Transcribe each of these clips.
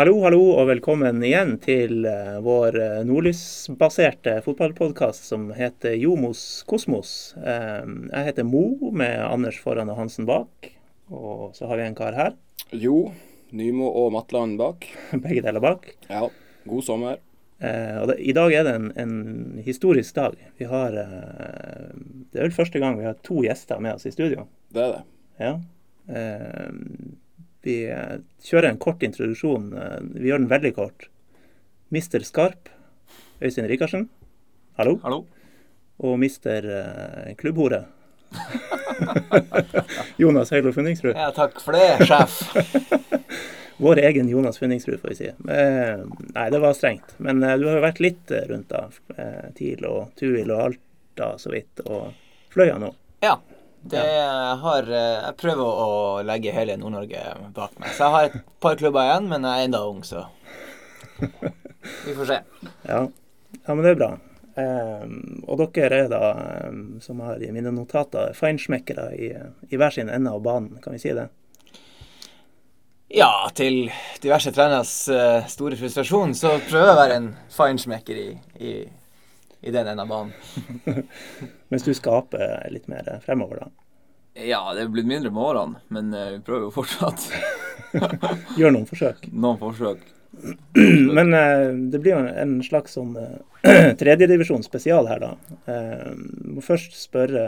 Hallo, hallo, og velkommen igjen til eh, vår eh, nordlysbaserte fotballpodkast som heter Jomos kosmos. Eh, jeg heter Mo, med Anders foran og Hansen bak. Og så har vi en kar her. Jo, Nymo og Matland bak. Begge deler bak. Ja, god sommer. og det, I dag er det en, en historisk dag. Vi har Det er vel første gang vi har to gjester med oss i studio. Det er det. Ja. Vi kjører en kort introduksjon. Vi gjør den veldig kort. Mister Skarp, Øystein Rikarsen. Hallo. Hallo. Og mister uh, klubbhore. Jonas Høylo Funningsrud. Ja, takk for det, sjef. Vår egen Jonas Funningsrud, får vi si. Nei, det var strengt. Men du har jo vært litt rundt da. TIL og Tuil og Alta så vidt. Og Fløya nå. Ja. Det har, jeg prøver å legge hele Nord-Norge bak meg. Så jeg har et par klubber igjen, men jeg er enda ung, så vi får se. Ja, ja men det er bra. Um, og dere er da, um, som har i mine notater, feinschmeckere i, i hver sin ende av banen, kan vi si det? Ja, til diverse treneres uh, store frustrasjon så prøver jeg å være en feinschmecker i, i i den enden av banen. Mens du skaper litt mer fremover, da? Ja, det er blitt mindre med årene, men uh, vi prøver jo fortsatt. Gjør noen forsøk? Noen forsøk. men uh, det blir jo en slags sånn uh, tredjedivisjon spesial her, da. Må først spørre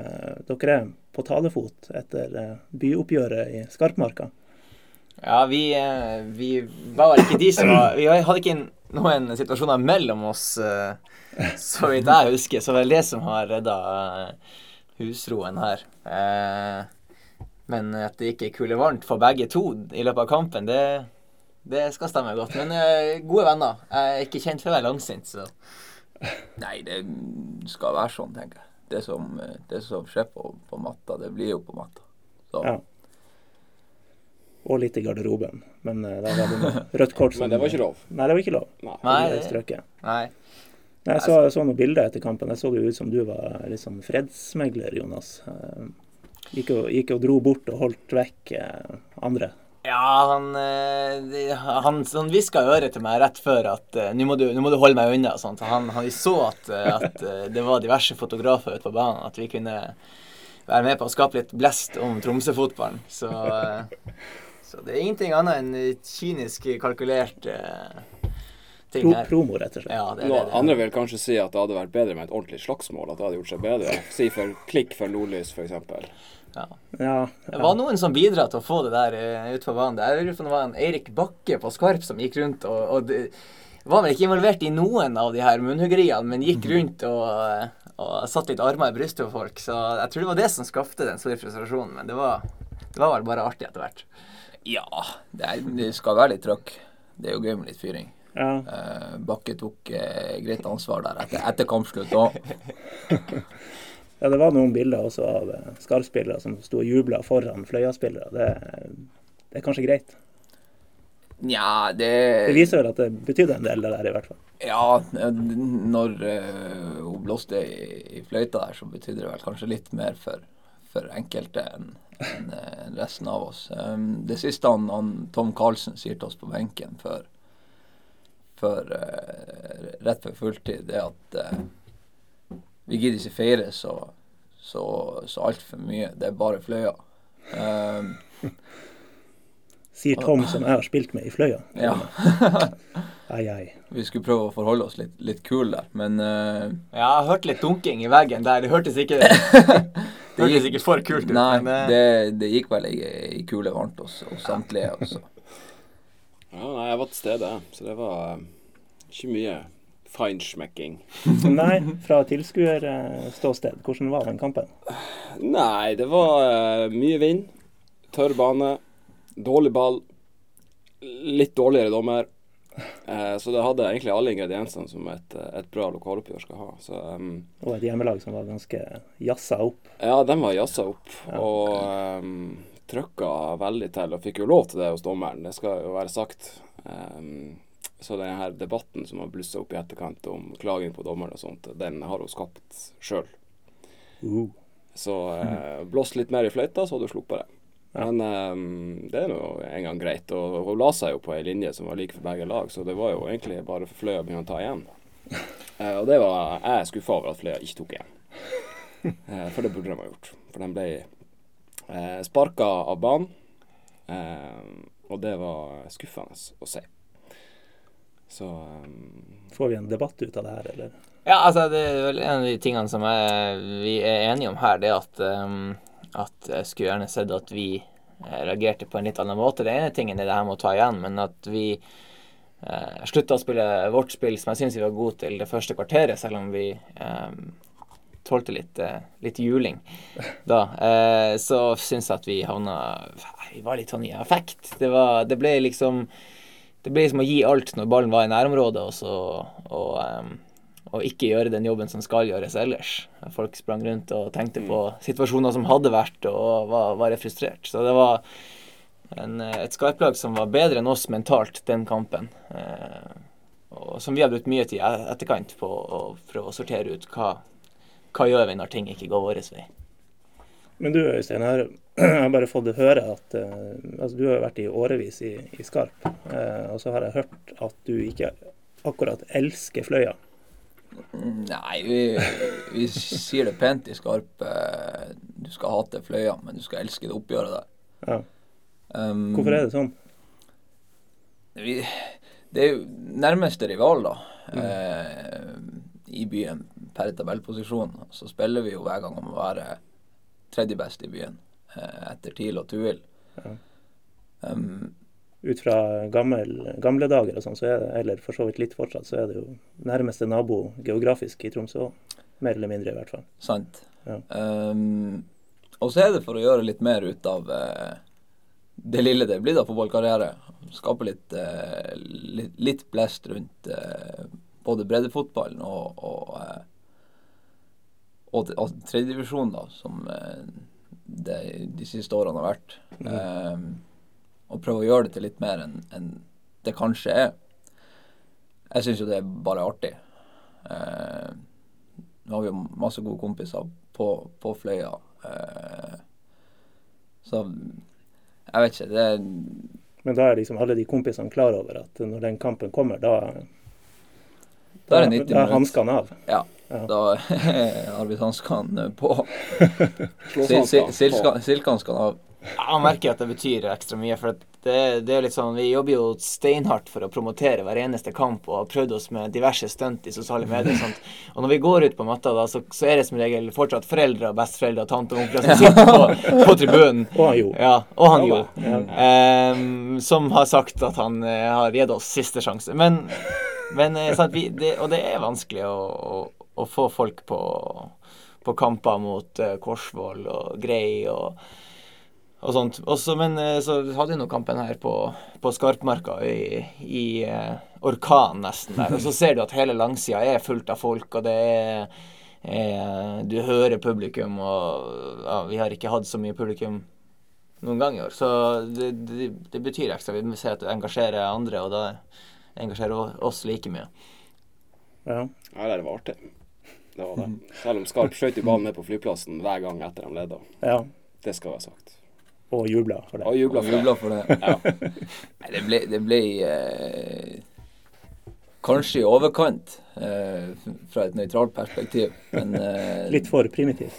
Dere er på talefot etter byoppgjøret i Skarpmarka? Ja, vi, vi var ikke de som var Vi hadde ikke noen situasjoner mellom oss. Uh, så vidt jeg husker, så er det det som har redda uh, husroen her. Men at det ikke er kule varmt for begge to i løpet av kampen, det, det skal stemme godt. Men gode venner. Jeg er ikke kjent for å være langsint, så Nei, det skal være sånn, tenker jeg. Det som, det som skjer på, på, matta, det blir jo på matta. Så. Ja. Og litt i garderoben. Men uh, da var det rødt kort. Som, Men det var ikke lov? Nei, det var ikke lov. Nei. Nei. Nei. Jeg så, så noen bilder etter kampen. Jeg så det ut som du var liksom fredsmegler, Jonas. Eh, gikk og, gikk og dro bort og holdt vekk eh, andre. Ja, han, han, han hviska i øret til meg rett før at nå må, må, du holde meg unna. Sånt. Han, han så at, at, det var diverse fotografer ute på banen, at vi kunne være med på å skape litt blest om Tromsø-fotballen. Så, så, det er ingenting annet enn kynisk kalkulert ting her. Promo, rett og slett. Ja, det, det, det. Andre vil kanskje si at det hadde vært bedre med et ordentlig slagsmål. At det hadde gjort seg bedre. Si for klikk for nordlys, f.eks. Ja. Ja, ja. Det var noen som bidra til å få det der uh, ut på banen. Jeg lurer på om det var en Eirik Bakke på Skarp som gikk rundt og, og det, var vel ikke involvert i noen av de her munnhuggeriene, men gikk mhm. rundt og, eh, og satt litt armer i brystet på folk. Så jeg tror det var det som skapte den store frustrasjonen. Men det var, det var vel bare artig etter hvert. Ja, det, er, det skal være litt trøkk. Det er jo gøy med litt fyring. Ja. Uh, Bakke tok uh, greit ansvar der etter, etter kampslutt òg. ja, det var noen bilder også av uh, Skarv-spillere som sto og jubla foran Fløya-spillere. Det, det, er kanskje greit? Nja, det Det viser vel at det betydde en del, det der, i hvert fall. Ja, når hun blåste i, i, fløyta der, så betydde det vel kanskje litt mer for, for enkelte enn en resten av oss. Um, det siste han, han Tom Carlsen sier til oss på benken før før, uh, rett før fulltid, det at uh, vi gidder ikke feire så, så, så altfor mye. Det er bare Fløya. Um, Sier Tom, som jeg har spilt med i Fløya. Ja. ai, ai. Vi skulle prøve å forholde oss litt, litt kule der, men uh, Ja, jeg hørte litt dunking i veggen der. Det hørtes ikke Det hørtes ikke for kult ut. Nei, men, det, det, gikk vel i, i kule varmt hos, og samtlige. Også. Ja, nei, jeg var til stede, så det var uh, ikke mye feinschmecking. nei, fra tilskuerståsted, hvordan var den kampen? Nei, det var mye vind, tørr bane, dårlig ball, litt dårligere dommer. Uh, så det hadde egentlig alle ingrediensene som et, et bra lokaloppgjør skal ha. Så, um, og et hjemmelag som var ganske jazza opp? Ja, den var jazza opp. Ja. Og um, trykka veldig til, og fikk jo lov til det hos dommeren, det skal jo være sagt. Um, så denne debatten som har blussa opp i etterkant om klaging på dommeren og sånt, den har hun skapt sjøl. Uh. Så uh, blås litt mer i fløyta, så hadde du sluppet det. Men um, det er nå en gang greit. Og hun la seg jo på ei linje som var like for begge lag, så det var jo egentlig bare for Fløya å begynne å ta igjen. uh, og det var jeg skuffa over at Fløya ikke tok igjen. uh, for det burde de ha gjort. For de ble uh, sparka av banen. Eh, og det var skuffende å se. Så um, Får vi en debatt ut av det her, eller? Ja, altså det er vel en av de tingene som jeg, vi er enige om her, det er at, um, at jeg skulle gjerne sett at vi eh, reagerte på en litt annen måte. Det ene tingen er det her med å ta igjen, men at vi eh, slutta å spille vårt spill som jeg syns vi var gode til det første kvarteret, selv om vi eh, tålte litt, eh, litt juling da. Eh, så syns jeg at vi havna Vi var litt sånn i affekt. Det, var, det ble liksom Det ble liksom å gi alt når ballen var i nærområdet, og så og, em, og ikke gjøre den jobben som skal gjøres ellers. Folk sprang rundt og tenkte på situasjoner som hadde vært, og var, var frustrert. Så det var en, et skarplag som var bedre enn oss mentalt den kampen. Eh, og som vi har brukt mye tid etterkant på å prøve å sortere ut hva, hva gjør vi når ting ikke går vår vei. Men du Øystein, jeg har, bare fått høre at eh, altså, du har vært i årevis i, i Skarp. eh, og så har jeg hørt at du ikke akkurat elsker Fløya. Nei, vi, vi sier det pent i Skarp. eh, Du skal hate Fløya, men du skal elske det oppgjøret der. Ja. Um, Hvorfor er det sånn? vi, Det er jo nærmeste rival, da. Eh, I byen per tabellposisjon. Så spiller vi jo hver gang om å være tredje best i byen. Eh, etter TIL og Tuil. Ja. Um, Ut fra gammel, gamle dager og sånn, så er eller for så vidt litt fortsatt, så er det jo nærmeste nabo geografisk i Tromsø òg. Mer eller mindre, i hvert fall. sant. Ja. Um, og så er det for å gjøre litt mer ut av uh, det lille det blir da fotballkarriere. Skape litt, uh, litt, litt blest rundt uh, både breddefotballen og, og, og, og tredjedivisjonen, da, som det de siste årene har vært. Um, og prøve å gjøre det til litt mer enn en det kanskje er. Jeg syns jo det er bare artig. Eh, nå har vi jo masse gode kompiser på, på Fløya. Eh, så jeg vet ikke. Det er Men da er liksom alle de kompisene klar over at når den kampen kommer, da Da er det 90 da er hanskene av. Ja. Ja. Da er arbeidshanskene hanskene på. Silkehanskene av. Ja, Man merker at det betyr ekstra mye. for det, det er litt sånn, Vi jobber jo steinhardt for å promotere hver eneste kamp og har prøvd oss med diverse stunt i sosiale medier. og sånt. Og når vi går ut på matta, da, så, så er det som regel fortsatt foreldre, besteforeldre og tanter og onkler som sitter på, på tribunen. Og han Jo. Ja, og han Jo. Ehm, som har sagt at han uh, har gitt oss siste sjanse. Men, men eh, vi, det, Og det er vanskelig å, å, å få folk på, på kamper mot uh, Korsvoll og Grei og, og sånt. Også, men eh, så hadde vi nå kampen her på, på Skarpmarka i, i eh, orkan nesten der. Og så ser du at hele langsida er fullt av folk, og det er eh, Du hører publikum, og ja, vi har ikke hatt så mye publikum noen gang i år. Så det, det, det betyr ekstra. Vi ser at det engasjerer andre, og da engasjerer oss like mye. Ja. Ja, det var artig. Det var det. Selv om Skarp skjøt i ballen ned på flyplassen hver gang etter de leda. ja. Det skal være sagt. Og jubla for Og det. jubla Og for det. jubla for det. Ja. Nei, det ble, det ble eh, kanskje i overkant eh, fra et nøytralt perspektiv. Men eh, Litt for primitivt.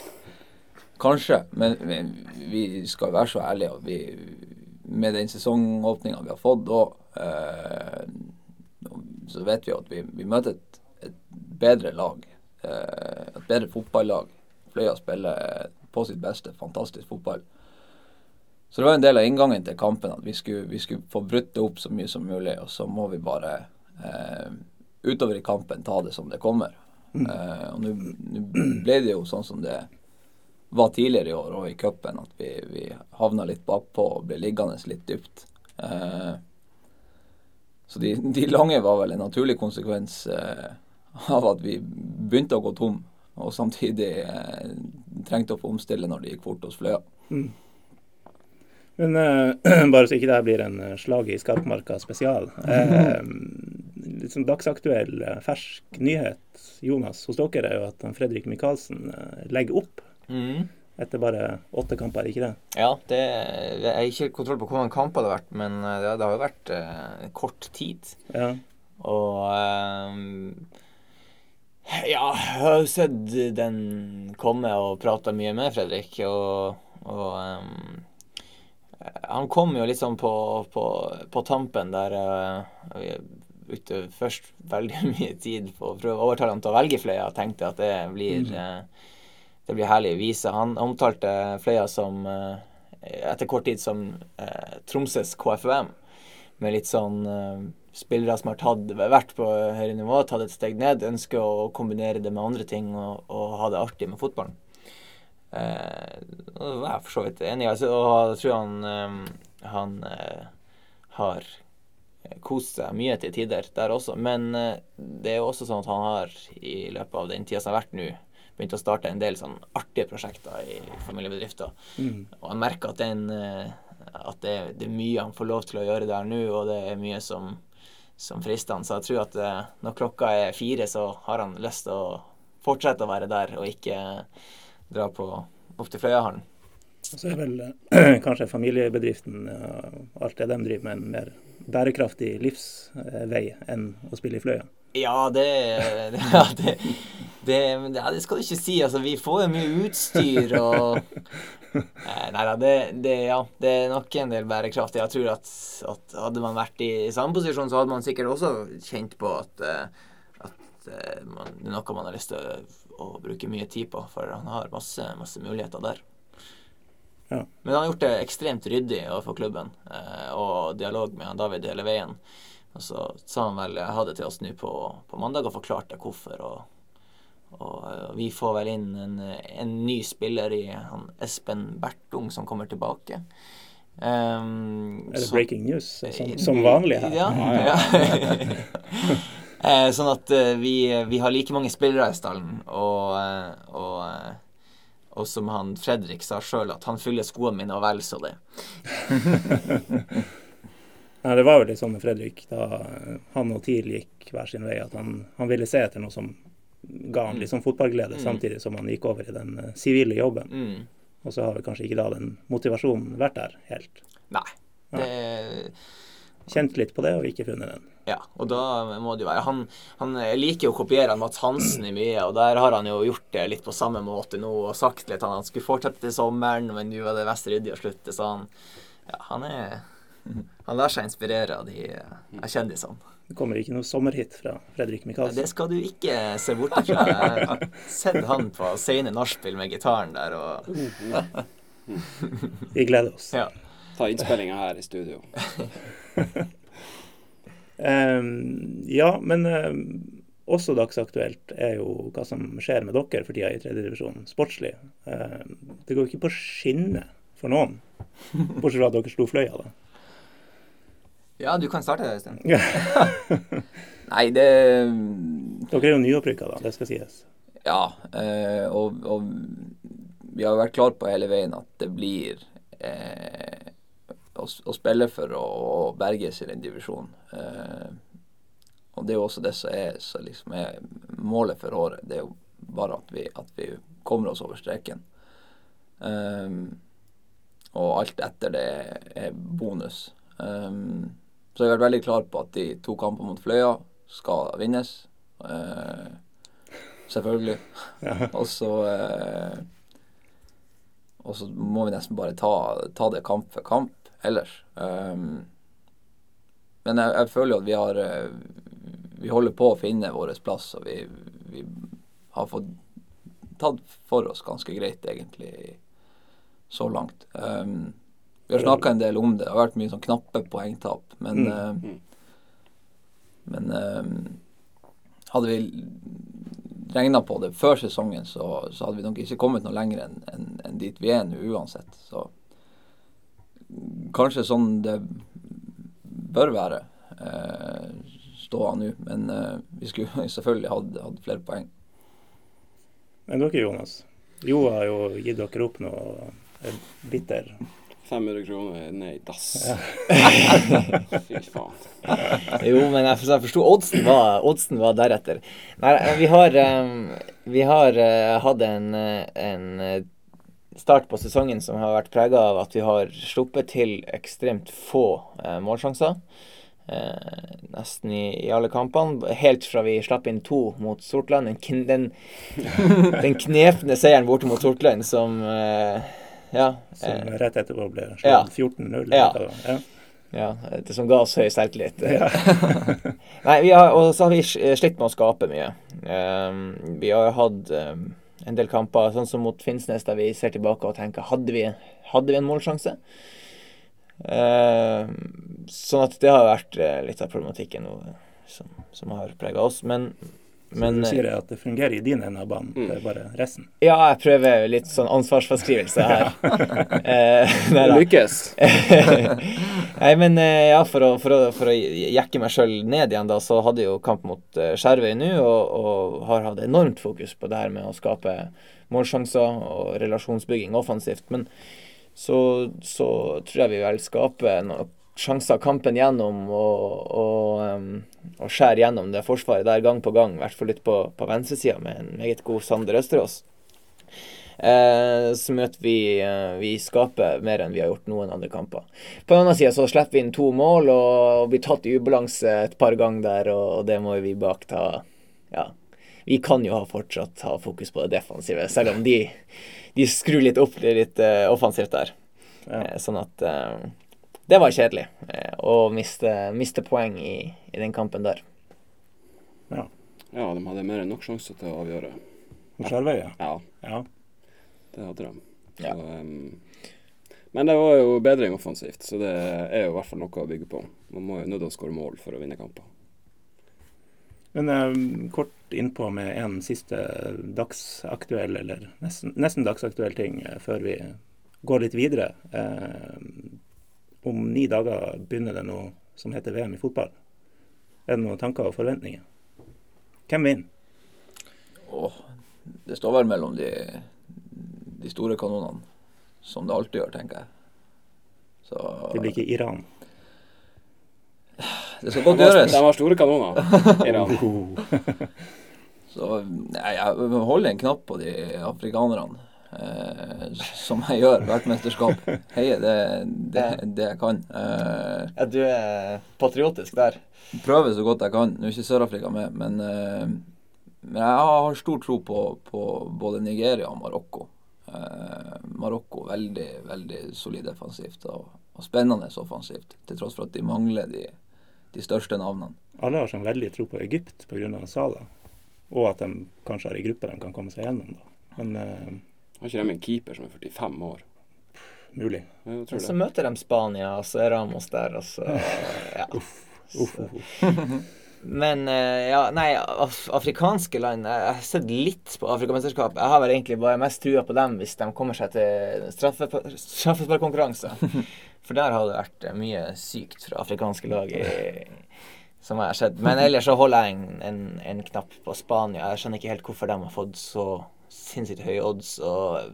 Kanskje, men, men vi skal være så ærlige. og Vi, med den sesongåpninga vi har fått da, eh, så vet vi at vi, vi møter et, et bedre lag. Eh, et bedre fotballag. Fløya spiller på sitt beste fantastisk fotball. Så det var en del av inngangen til kampen at vi skulle, vi skulle få brutt det opp så mye som mulig. Og så må vi bare eh, utover i kampen ta det som det kommer. Eh, og nå ble det jo sånn som det var tidligere i år og i cupen, at vi, vi havna litt bakpå og ble liggende litt dypt. Eh, så de, de lange var vel en naturlig konsekvens eh, av at vi begynte å gå tom, og samtidig eh, trengte å få omstille når det gikk fort hos Fløya. Men uh, bare så ikke det blir en eh, slag i Skarpmarka spesial. Uh, sånn dagsaktuell, fersk nyhet, Jonas, hos dere er jo at Fredrik Michaelsen legger opp. Mm. Etter bare åtte kamper, ikke det? Ja, det, jeg har ikke kontroll på hvor mange kamper det har vært, men det, det har jo vært uh, kort tid. Ja. Og ehm, Ja, jeg har jo sett den komme og prata mye med Fredrik, og, og ehm, Han kom jo sånn på, på, på tampen der uh, vi brukte først veldig mye tid på å prøve å overtale ham til å velge Fløya, tenkte at det blir eh, det blir herlig vise. Han omtalte Fløya som eh, etter kort tid som Tromsøs KFUM, med litt sånn spillere som har tatt, vært på høyere nivå, tatt et steg ned, ønsker å kombinere det med andre ting og, og ha det artig med fotballen. Eh, det er jeg for så vidt enig i. Altså, og jeg tror han, eh, han eh, har kost seg mye til tider der også. Men eh, det er jo også sånn at han har i løpet av den tida som har vært nå, begynt å starte en del sånn artige prosjekter i familiebedrifter. Mm. Og han merker at, den, eh, at det, det er mye han får lov til å gjøre der nå, og det er mye som, som frister han. Så jeg tror at eh, når klokka er fire, så har han lyst til å fortsette å være der, og ikke dra på opp til Fløyahallen. Så er vel eh, kanskje familiebedriften og alt det de driver med, en mer bærekraftig livsvei enn å spille i Fløya. Ja, det, det, ja, det, det, ja, det skal du ikke si. Altså, vi får jo mye utstyr og eh, Nei da, det, det, ja, det er nok en del bærekraftig. Jeg tror at, at hadde man vært i samme posisjon, så hadde man sikkert også kjent på at, eh, at eh, man, noe man har lyst til å, å bruke mye tid på, for han har masse, masse muligheter der. Ja. Men han har gjort det ekstremt ryddig overfor klubben, eh, og dialog med han David hele veien. Og så sa han vel jeg hadde til oss nå på, på mandag og forklarte hvorfor. Og, og og vi får vel inn en, en ny spiller i han Espen Bertung som kommer tilbake. Um, Er det så- breaking news, som, som vanlig her? Ja. ja. Eh, sånn at eh, vi, vi har like mange spillere i stallen, og, eh, og, eh, og som han Fredrik sa sjøl, at han fyller skoene mine og vel så det. Nei, det var jo litt sånn med Fredrik da han og TIL gikk hver sin vei, at han, han ville se etter noe som ga han litt sånn fotballglede, Mm. samtidig som han gikk over i den eh, sivile jobben. Mm. Og så har vel kanskje ikke da den motivasjonen vært der helt. Nei. Det, Kjent litt på det og ikke funnet den. Ja, og da må det jo være Han, han liker jo å kopiere han Mats Hansen i mye, og der har han jo gjort det litt på samme måte nå og sagt litt at han skulle fortsette til sommeren, men nå var det mest ryddig å slutte, så han Ja, han er Han lar seg inspirere av de av kjendisene. Det kommer ikke noe sommerhit fra Fredrik Det skal du ikke se bort fra. Jeg har sett han på sene nachspiel med gitaren der og Vi gleder oss. Ja. Ta innspillinga her i studio. um, ja, men ehm, også dagsaktuelt er jo hva som skjer med dere for tida i tredjedivisjon sportslig. Ehm, det går jo ikke på skinner for noen, bortsett fra at dere slo Fløya, da. ja, du kan starte, Øystein. Nei, det Dere er jo nyopprykka, da, det skal sies. Ja, eh, og, og vi har vært klar på hele veien at det blir eh, å, å spille for å, å berge sin divisjon. Eh, og det er jo også det som er, som liksom er målet for året. Det er jo bare at vi, at vi kommer oss over streken. Um, og alt etter det er bonus. Um, så jeg har vært veldig klar på at de to kampene mot Fløya skal vinnes. Uh, selvfølgelig. Ja. Og så uh, Og så må vi nesten bare ta, ta det kamp for kamp ellers. Um, men jeg, jeg føler jo at vi har eh, Vi holder på å finne vår plass, og vi, vi har fått tatt for oss ganske greit, egentlig, så langt. Um, vi har snakka en del om det. Det har vært mye sånn knappe poengtap, men Mm. uh, Men uh, hadde vi regna på det før sesongen, så, så hadde vi nok ikke kommet noe lenger enn en, enn dit vi er nå uansett. Så kanskje sånn det bør være eh, ståa nå. Men eh, vi skulle selvfølgelig hatt, hatt flere poeng. Men dere, Jonas. Jo har jo gitt dere opp noe er Bitter. 500 kroner ned i dass. Fy faen. Jo, men jeg, jeg forsto oddsen var, oddsen var deretter. Nei, vi har, um, vi har uh, hatt en, eh, en start på sesongen som har vært prega av at vi har sluppet til ekstremt få eh, målsjanser. Eh, nesten i, i, alle kampene. Helt fra vi slapp inn to mot Sortland. Den, den, den knepne seieren borte mot Sortland som eh, Ja. Som rett etterpå ble slått ja. 14-0. Ja. ja. Ja, det som ga oss høy selvtillit. Ja. Nei, har, og så har vi slitt med å skape mye. Um, vi har hatt um, en del kamper, sånn som mot Finnsnes, der vi ser tilbake og tenker hadde vi, hadde vi en målsjanse? Eh, sånn at det har vært uh, litt av problematikken nå, som, som har prega oss. Men men, så du sier at det fungerer i din ende av banen, mm. det er bare resten? Ja, jeg prøver litt sånn ansvarsforskrivelse her. eh, det lykkes. nei, men eh, ja, for å, for å, for å jekke meg sjøl ned igjen, da, så hadde jeg jo kamp mot uh, Skjervøy nå, og, og, har hatt enormt fokus på det her med å skape målsjanser og relasjonsbygging offensivt. Men så, så tror jeg vi vel skaper noe sjanser kampen gjennom og, og, og skjære gjennom det forsvaret der gang på gang. I hvert fall litt på, på venstresida med en meget god Sander Østerås. Eh, så møter vi, eh, vi, skaper mer enn vi har gjort noen andre kamper. På den andre side så slipper vi inn to mål og, og blir tatt i ubalanse et par ganger der, og, og det må vi bak ta Ja. Vi kan jo ha fortsatt ha fokus på det defensive, selv om de, de skrur litt opp litt eh, offensivt der. Ja. Eh, sånn at uh, det var kjedelig eh, å miste, miste poeng i, i, den kampen der. Ja. ja, de hadde mer enn nok sjanser til å avgjøre. Skjervøy, ja. ja. Det hadde de. Så, ja. um, men det var jo bedring offensivt, så det er jo i hvert fall noe å bygge på. Man må jo nødt til å skåre mål for å vinne kamper. Men um, kort innpå med en siste dagsaktuell, eller nesten, nesten dagsaktuell ting uh, før vi går litt videre. Uh, om ni dager begynner det noe som heter VM i fotball. Er det noen tanker og forventninger? Hvem vinner? Oh, det står vel mellom de, de, store kanonene, som det alltid gjør, tenker jeg. Så, det blir ikke Iran? Det skal godt gjøres. De har store kanoner, Iran. Så nei, jeg holder en knapp på de afrikanerne som jeg gjør hvert mesterskap. Heier det, det, det, jeg kan. Eh, ja, du er patriotisk der? Prøver så godt jeg kan. Nå er ikke Sør-Afrika med, men, eh, men, jeg har stor tro på, på både Nigeria og Marokko. Eh, Marokko veldig, veldig solid defensivt og, og, spennende offensivt, til tross for at de mangler de, de største navnene. Alle har sånn veldig tro på Egypt pga. Sala, og at de kanskje har ei gruppe de kan komme seg gjennom. da. Men eh, har ikke de en keeper som er 45 år? Mulig. Ja, så møter de Spania, og så er Ramos der, og så Ja. uff, uff, uff. Men eh, ja, nei, af afrikanske land Jeg har sett litt på Afrikamesterskap. Jeg har vel egentlig bare mest trua på dem hvis de kommer seg til straffesparkkonkurranse. For der har det vært eh, mye sykt fra afrikanske lag i, som jeg har sett. Men ellers så holder jeg en, en, en, knapp på Spania. Jeg skjønner ikke helt hvorfor de har fått så sinnssykt høye odds. Og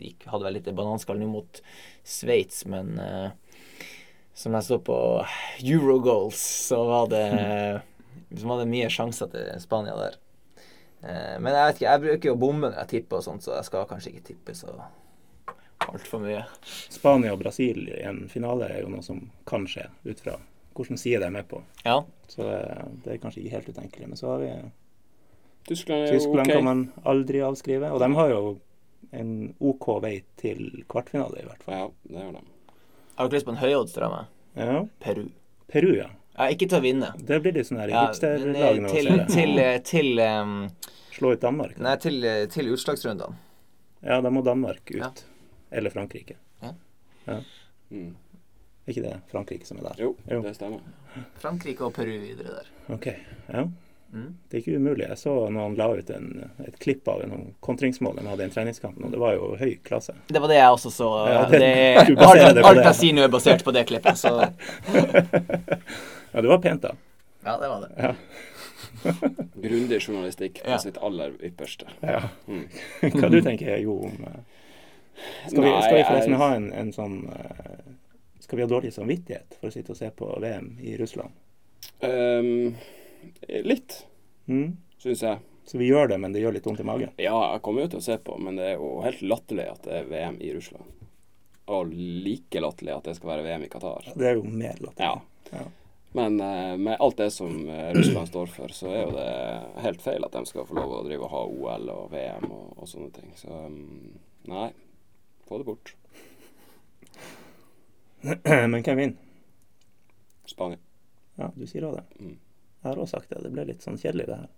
gikk, hadde vel litt bananskall nå mot Sveits, men uh, som jeg så på Eurogoals, så var det så var det mye sjanser til Spania der. Uh, men jeg vet ikke, jeg bruker jo bomme når jeg tipper og sånt, så jeg skal kanskje ikke tippe så altfor mye. Spania og Brasil i en finale er jo noe som kan skje, ut fra hvilken side de er med på. Ja. Så uh, det er kanskje ikke helt utenkelig. Men så har vi Tyskland er jo Tyskland okay. kan man aldri avskrive. Og de har jo en OK vei til kvartfinale, i hvert fall. Ja, det har de. Har dere lyst på en høyoddsdramme? Ja. Peru. Peru, ja. ja. Ikke til å vinne. Det blir litt sånn her ja, hipsterlag nå. Til, til, til um, Slå ut Danmark? Nei, til, til utslagsrundene. Ja, da må Danmark ut. Ja. Eller Frankrike. Ja. ja. Mm. Er ikke det Frankrike som er der? Jo, jo. det stemmer. Frankrike og Peru videre der. Ok, ja. Mm. Det er ikke umulig. Jeg så noen la ut en, et klipp av noen kontringsmål de hadde i en treningskamp og Det var jo høy klasse. Det var det jeg også så. Ja, det, det, alt, alt jeg sier nå, er basert på det klippet. Så. ja, det var pent, da. Ja, det var det. Ja. Grundig journalistikk på ja. sitt aller ypperste. Ja. Mm. Hva du tenker Jo om eh, Skal vi, skal vi forresten ha en, en sånn eh, Skal vi ha dårlig samvittighet for å sitte og se på VM i Russland? Um, Litt, mm. syns jeg. Så vi gjør det, men det gjør litt vondt i magen. Ja, jeg kommer jo til å se på, men det er jo helt latterlig at det er VM i Russland. Og like latterlig at det skal være VM i Qatar. Det er jo mer latterlig. Ja. Ja. Men eh, med alt det som eh, Russland står for, så er jo det helt feil at de skal få lov å drive og ha OL og VM og, og sånne ting. Så mm, nei, få det bort. Men hvem vinner? Spania. Ja, du sier òg det. Mm. Jeg har òg sagt det. Det ble litt sånn kjedelig, det her.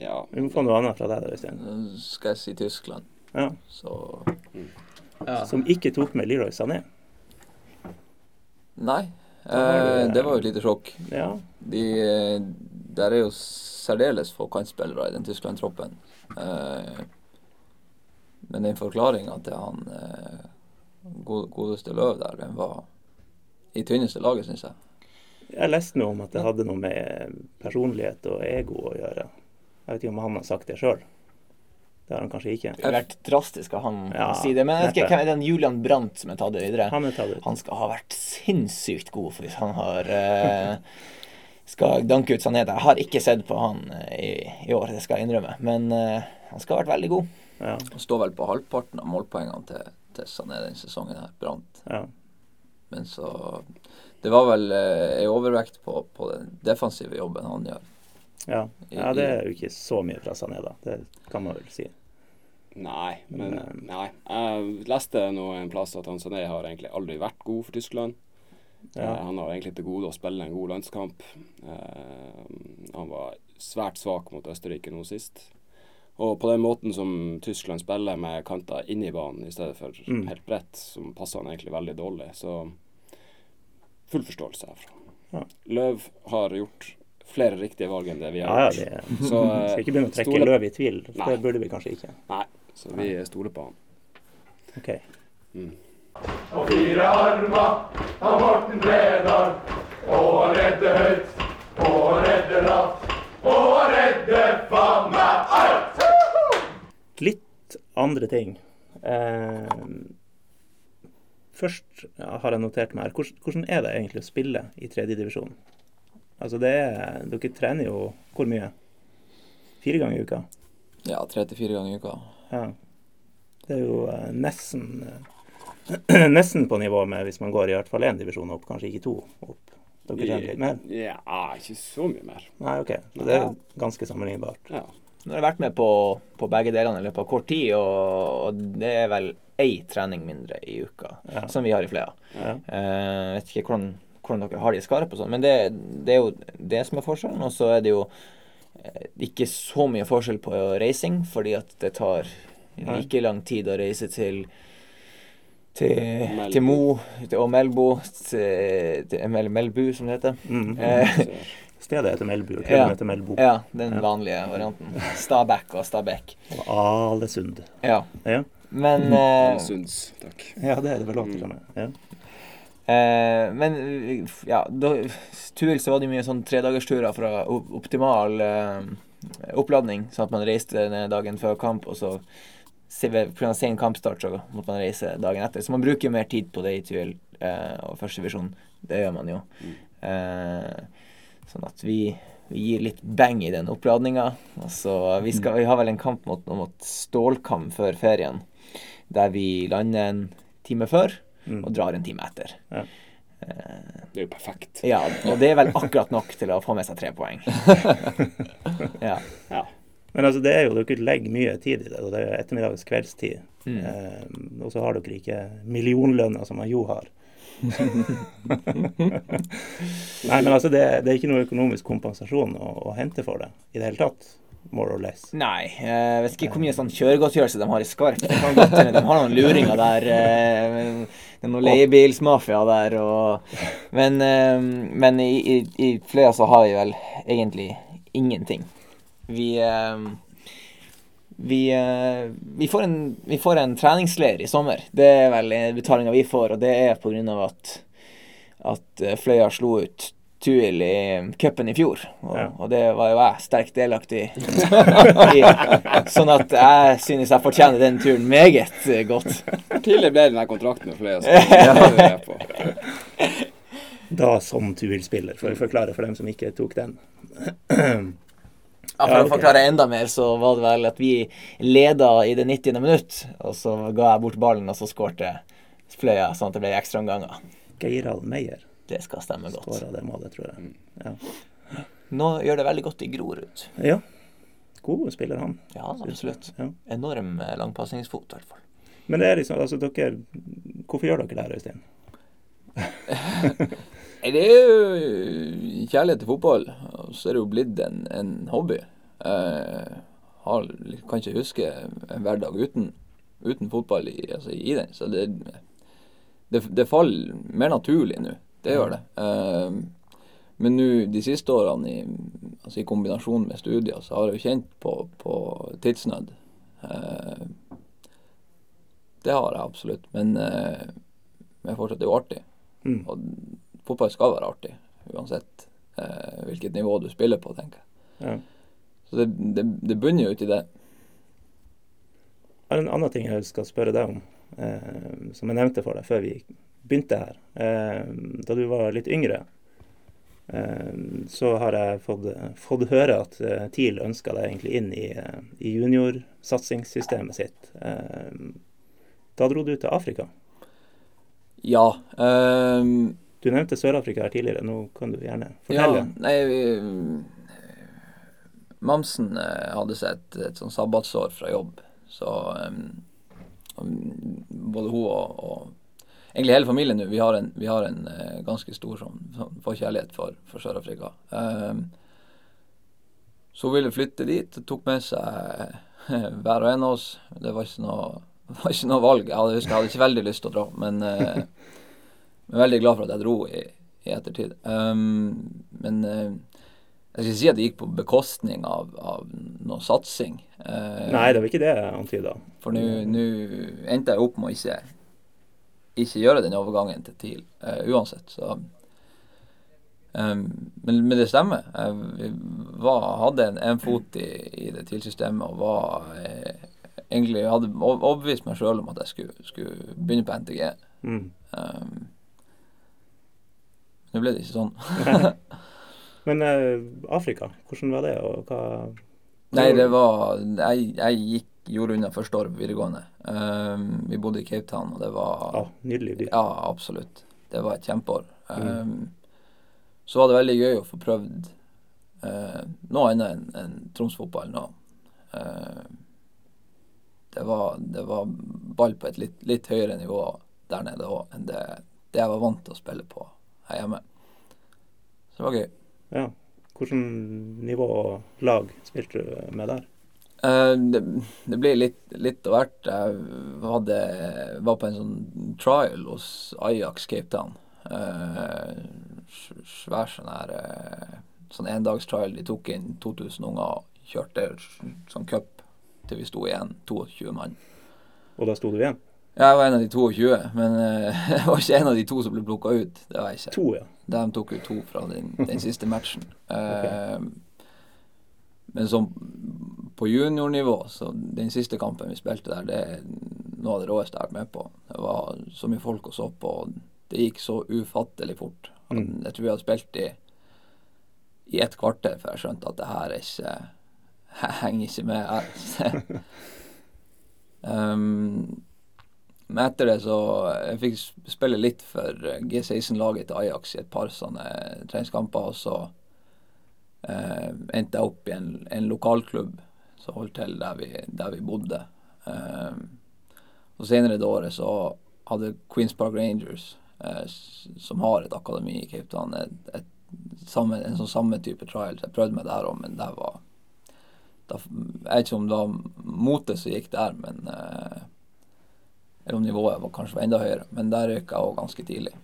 Ja. Vi må få noe annet fra deg, da, Øystein. Skal jeg si Tyskland. Ja. Så Ja. Som ikke tok med Leroy Sané. Nei. Eh, det var jo et lite sjokk. Ja. De, eh, der er jo særdeles få kantspillere i den Tyskland-troppen. Eh, men den forklaringa til han eh, godeste Løv der, den var i tynneste laget, syns jeg. Jeg leste noe om at det hadde noe med personlighet og ego å gjøre. Jeg vet ikke om han har sagt det sjøl. Det har han kanskje ikke. Det har vært drastisk av han Ja, å si det. Men jeg vet ikke hvem er den Julian Brandt som er tatt det videre? Han er tatt ut. Han skal ha vært sinnssykt god hvis han har eh, skal danke ut Sané. Jeg har ikke sett på han eh, i, i år, det skal jeg innrømme. Men eh, han skal ha vært veldig god. Ja. Han står vel på halvparten av målpoengene til, til Sané denne sesongen her, Brant. ja. Men så Det var vel eh, en overvekt på, på den defensive jobben han gjør. Ja. ja, det er jo ikke så mye fra Sané, da. Det kan man vel si. Nei, men Men, nei. Jeg leste nå en plass at han Sané har egentlig aldri vært god for Tyskland. Ja. Eh, han har egentlig til gode å spille en god landskamp. Eh, han var svært svak mot Østerrike nå sist. Og på den måten som Tyskland spiller med kanter inn i banen i stedet for Mm. helt bredt, som passer han egentlig veldig dårlig, så full forståelse herfra. Ja. Løv har gjort flere riktige valg enn det vi har gjort. ja, ja, det Så vi Skal ikke begynne å trekke stole- løv i tvil. Nei. Det burde vi kanskje ikke. Nei, så vi stoler på han. OK. Og fire armer av Morten Bredal. Og han redder høyt, og han redder lavt, og han redder faen meg alt! Andre ting. Eh, først har jeg notert meg her hvordan er det egentlig å spille i tredjedivisjon? Altså det er Dere trener jo hvor mye? Fire ganger i uka? Ja, tre til fire ganger i uka. Ja. Det er jo eh, nesten eh, Nesten på nivå med hvis man går i hvert fall én divisjon opp, kanskje ikke to opp. Dere trener litt mer? Ja, ikke så mye mer. Nei, OK. Så det er ganske sammenlignbart. Ja. Nå har jeg vært med på, på begge delene i løpet av kort tid, og, og det er vel én trening mindre i uka, Ja. som vi har i Flea. Ja. Eh, vet ikke hvordan, hvordan dere har det i Skarp og sånn, men det, det er jo det som er forskjellen. Og så er det jo eh, ikke så mye forskjell på reising, fordi at det tar like lang tid å reise til til, til Mo til, og Melbo, til, til Mel, Melbu, som det heter. Mm. Så, Stedet heter Melbu, og Ja. heter Melbo. ja, den vanlige varianten. Stabæk og Stabæk. Og Alesund. Ja. Ja. Men eh, Sunds, takk. ja, det er det vel lov til og med. Ja. Eh, men ja, da, Tuil så var det mye sånn tredagersturer fra optimal eh, oppladning, sånn at man reiste ned dagen før kamp, og så pga. sen kampstart så måtte man reise dagen etter. Så man bruker mer tid på det i Tuil eh, og førstedivisjon. Det gjør man jo. Eh, sånn at vi, vi gir litt bang i den oppladninga. Altså, vi, skal, vi har vel en kamp mot, mot Stålkam før ferien, der vi lander en time før og drar en time etter. Ja. Det er jo perfekt. Ja, og det er vel akkurat nok til å få med seg tre poeng. Ja. Ja. Men altså, det er jo, dere legger mye tid i det, og det er ettermiddags kveldstid. Mm. Eh, og så har dere ikke millionlønna som man Jo har. Nei, men altså, det, det er ikke noe økonomisk kompensasjon å, å hente for det i det hele tatt. More or less. Nei, jeg vet ikke hvor mye sånn kjøregodtgjørelse de har i Skarp. De har noen luringer der. eh, Det er noe leiebilsmafia der og Men, eh, men i, i, i Fløya så har vi vel egentlig ingenting. Vi eh, vi, eh, vi, får en, vi får en treningsleir i sommer. Det er vel betalinga vi får, og det er pga. at, at eh, Fløya slo ut Tuil i cupen i fjor. Og, Ja. og det var jo jeg sterkt delaktig i. Sånn at jeg synes jeg fortjener den turen meget godt. Hvor tidlig ble den der kontrakten med Fløya? Da som Tuil spiller, for å forklare for dem som ikke tok den. Ja, For Ja, å forklare enda mer, så var det vel at vi leda i det 90. minutt, og så ga jeg bort ballen, og så skårte Fløya, sånn at det ble ekstraomganger. Geirald Meyer Det skal stemme godt. skåra det målet, tror jeg. Ja. Nå gjør det veldig godt i Grorud. ja. God spiller, han. Ja, absolutt. Ja. Enorm eh, langpasningsfot, i hvert fall. Men det er liksom, altså dere Hvorfor gjør dere det her, Øystein? Det er jo kjærlighet til fotball, og så er det jo blitt en, en hobby. Jeg har, kan ikke huske en hverdag uten, uten fotball i, altså, i den. Så det, det, det faller mer naturlig nå. Det gjør det. Eh, men nå de siste årene, i, altså i kombinasjon med studier, så har jeg jo kjent på, på tidsnød. Eh, det har jeg absolutt. Men, eh, men fortsatt, det er jo artig. Mm. Og fotball skal være artig, uansett eh, hvilket nivå du spiller på, tenker jeg. Ja. Så det, det, det bunner jo ut i det. Jeg har en annen ting jeg skal spørre deg om, eh, som jeg nevnte for deg før vi begynte her. Eh, da du var litt yngre, eh, så har jeg fått, fått høre at eh, TIL ønska deg egentlig inn i, eh, i juniorsatsingssystemet sitt. Da dro du til Afrika. Ja. ehm, Du nevnte Sør-Afrika her tidligere, nå kan du gjerne ja fortelle. nei vi, Mamsen eh, hadde seg et, et sånn sabbatsår fra jobb, så um, både hun og, og egentlig hele familien nå, vi har en, vi har en uh, ganske stor sånn, sånn forkjærlighet for, for Sør-Afrika. Um, så hun ville flytte dit og tok med seg hver og en av oss. Det var ikke noe, var ikke noe valg. Jeg hadde, jeg hadde ikke veldig lyst til å dra, men eh, jeg er veldig glad for at jeg dro i, i ettertid. Um, men uh, jeg skal ikke si at det gikk på bekostning av, av noe satsing. Uh, Nei, det var ikke det jeg antyda. for nå endte jeg opp med å ikke, ikke gjøre den overgangen til TIL uh, uansett. Så, um, men, men det stemmer. Jeg var, hadde en, en fot i, i det TIL-systemet og var eh, egentlig hadde ov- overbevist meg sjøl om at jeg skulle, skulle begynne på NTG. Mm. Ehm, nå ble det ikke sånn. Men uh, Afrika, hvordan var det, og hva Nei, det var Jeg, jeg gikk, gjorde unna første året på videregående. Um, vi bodde i Cape Town, og det var ah, nydelig by. Ja, absolutt. Det var et kjempeår. Ehm, så var det veldig gøy å få prøvd uh, noe annet enn en Troms-fotball nå. Uh, det, var, det var ball på et litt, litt høyere nivå der nede òg enn det, det jeg var vant til å spille på her hjemme. Så det var gøy. Ja. Hvordan nivå og lag spilte du med der? Uh, det, det ble litt, litt av hvert. Jeg hadde, var på en sånn trial hos Ajax Cape Town. Uh, svær sånn her uh, sånn endagstrial. De tok inn 2000 unger og kjørte sånn cup til vi sto igjen 22 mann. Og da sto du igjen? Jeg var en av de 22, men eh, jeg var ikke en av de to som ble plukka ut. Det var jeg ikke. To, ja. De tok ut to fra den, den siste matchen. okay. Men som på juniornivå, så den siste kampen vi spilte der, det er noe av det råeste jeg har vært med på. Det var så mye folk å så på, og det gikk så ufattelig fort. Mm. Jeg tror vi hadde spilt i, i et kvarter før jeg skjønte at det her er ikke Jeg henger ikke med her. um, men etter det så Jeg fikk sp- spille litt for G16-laget til Ajax i et par sånne treningskamper, og så eh, endte jeg opp i en, en lokalklubb som holdt til der vi, der vi bodde. Eh, og senere det året så hadde Queens Park Rangers, eh, som har et akademi i Cape Town, et, et, samme, en sånn samme type trial. Jeg prøvde meg der òg, men der var da, Jeg vet ikke om det var motet som gikk der, men eh, eller om nivået var kanskje var enda høyere. Men der røyk jeg òg ganske tidlig.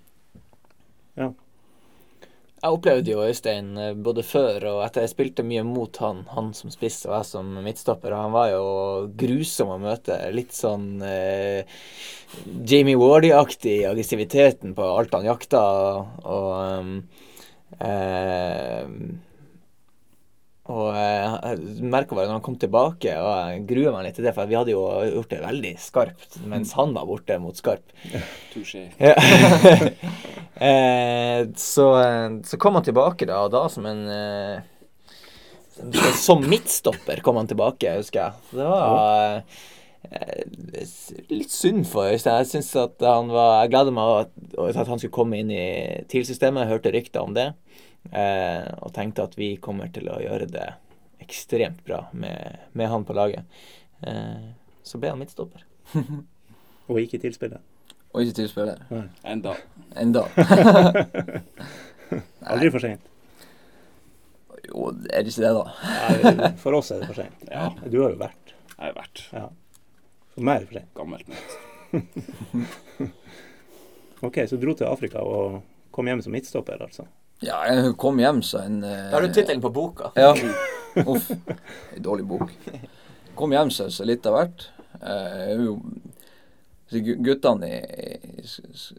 Ja. Jeg opplevde jo Øystein eh, både før og etter jeg spilte mye mot han, han som spiss og jeg som midtstopper, og han var jo grusom å møte. Litt sånn eh, Jamie Wardy-aktig aggressiviteten på alt han jakta, og um, eh, og eh, jeg merka bare når han kom tilbake, og jeg gruer meg litt til det, for vi hadde jo gjort det veldig skarpt mens han var borte mot skarp. Touché. Eh, så, eh, så kom han tilbake da, og da som en Som midtstopper kom han tilbake, husker jeg. Så det var litt synd for Øystein. Jeg synes at han var Jeg gleder meg at, at han skulle komme inn i TIL-systemet. Hørte rykter om det. Eh, og tenkte at vi kommer til å gjøre det ekstremt bra med, med han på laget. Eh, så ble han midtstopper. Og ikke tilspillet. Og ikke tilspiller. Enda. Enda. Aldri for seint. Jo, er det ikke det, da? Nei, For oss er det for seint. Ja. Du har jo vært. Jeg har vært Ja. For meg er det for seint. gammelt nytt. OK, så dro til Afrika og kom hjem som midtstopper, altså. Ja, jeg kom hjem så en eh, Da har du tittelen på boka. Ja. Uff. En dårlig bok. Kom hjem så, så litt av hvert. Eh, jo så Guttene i, i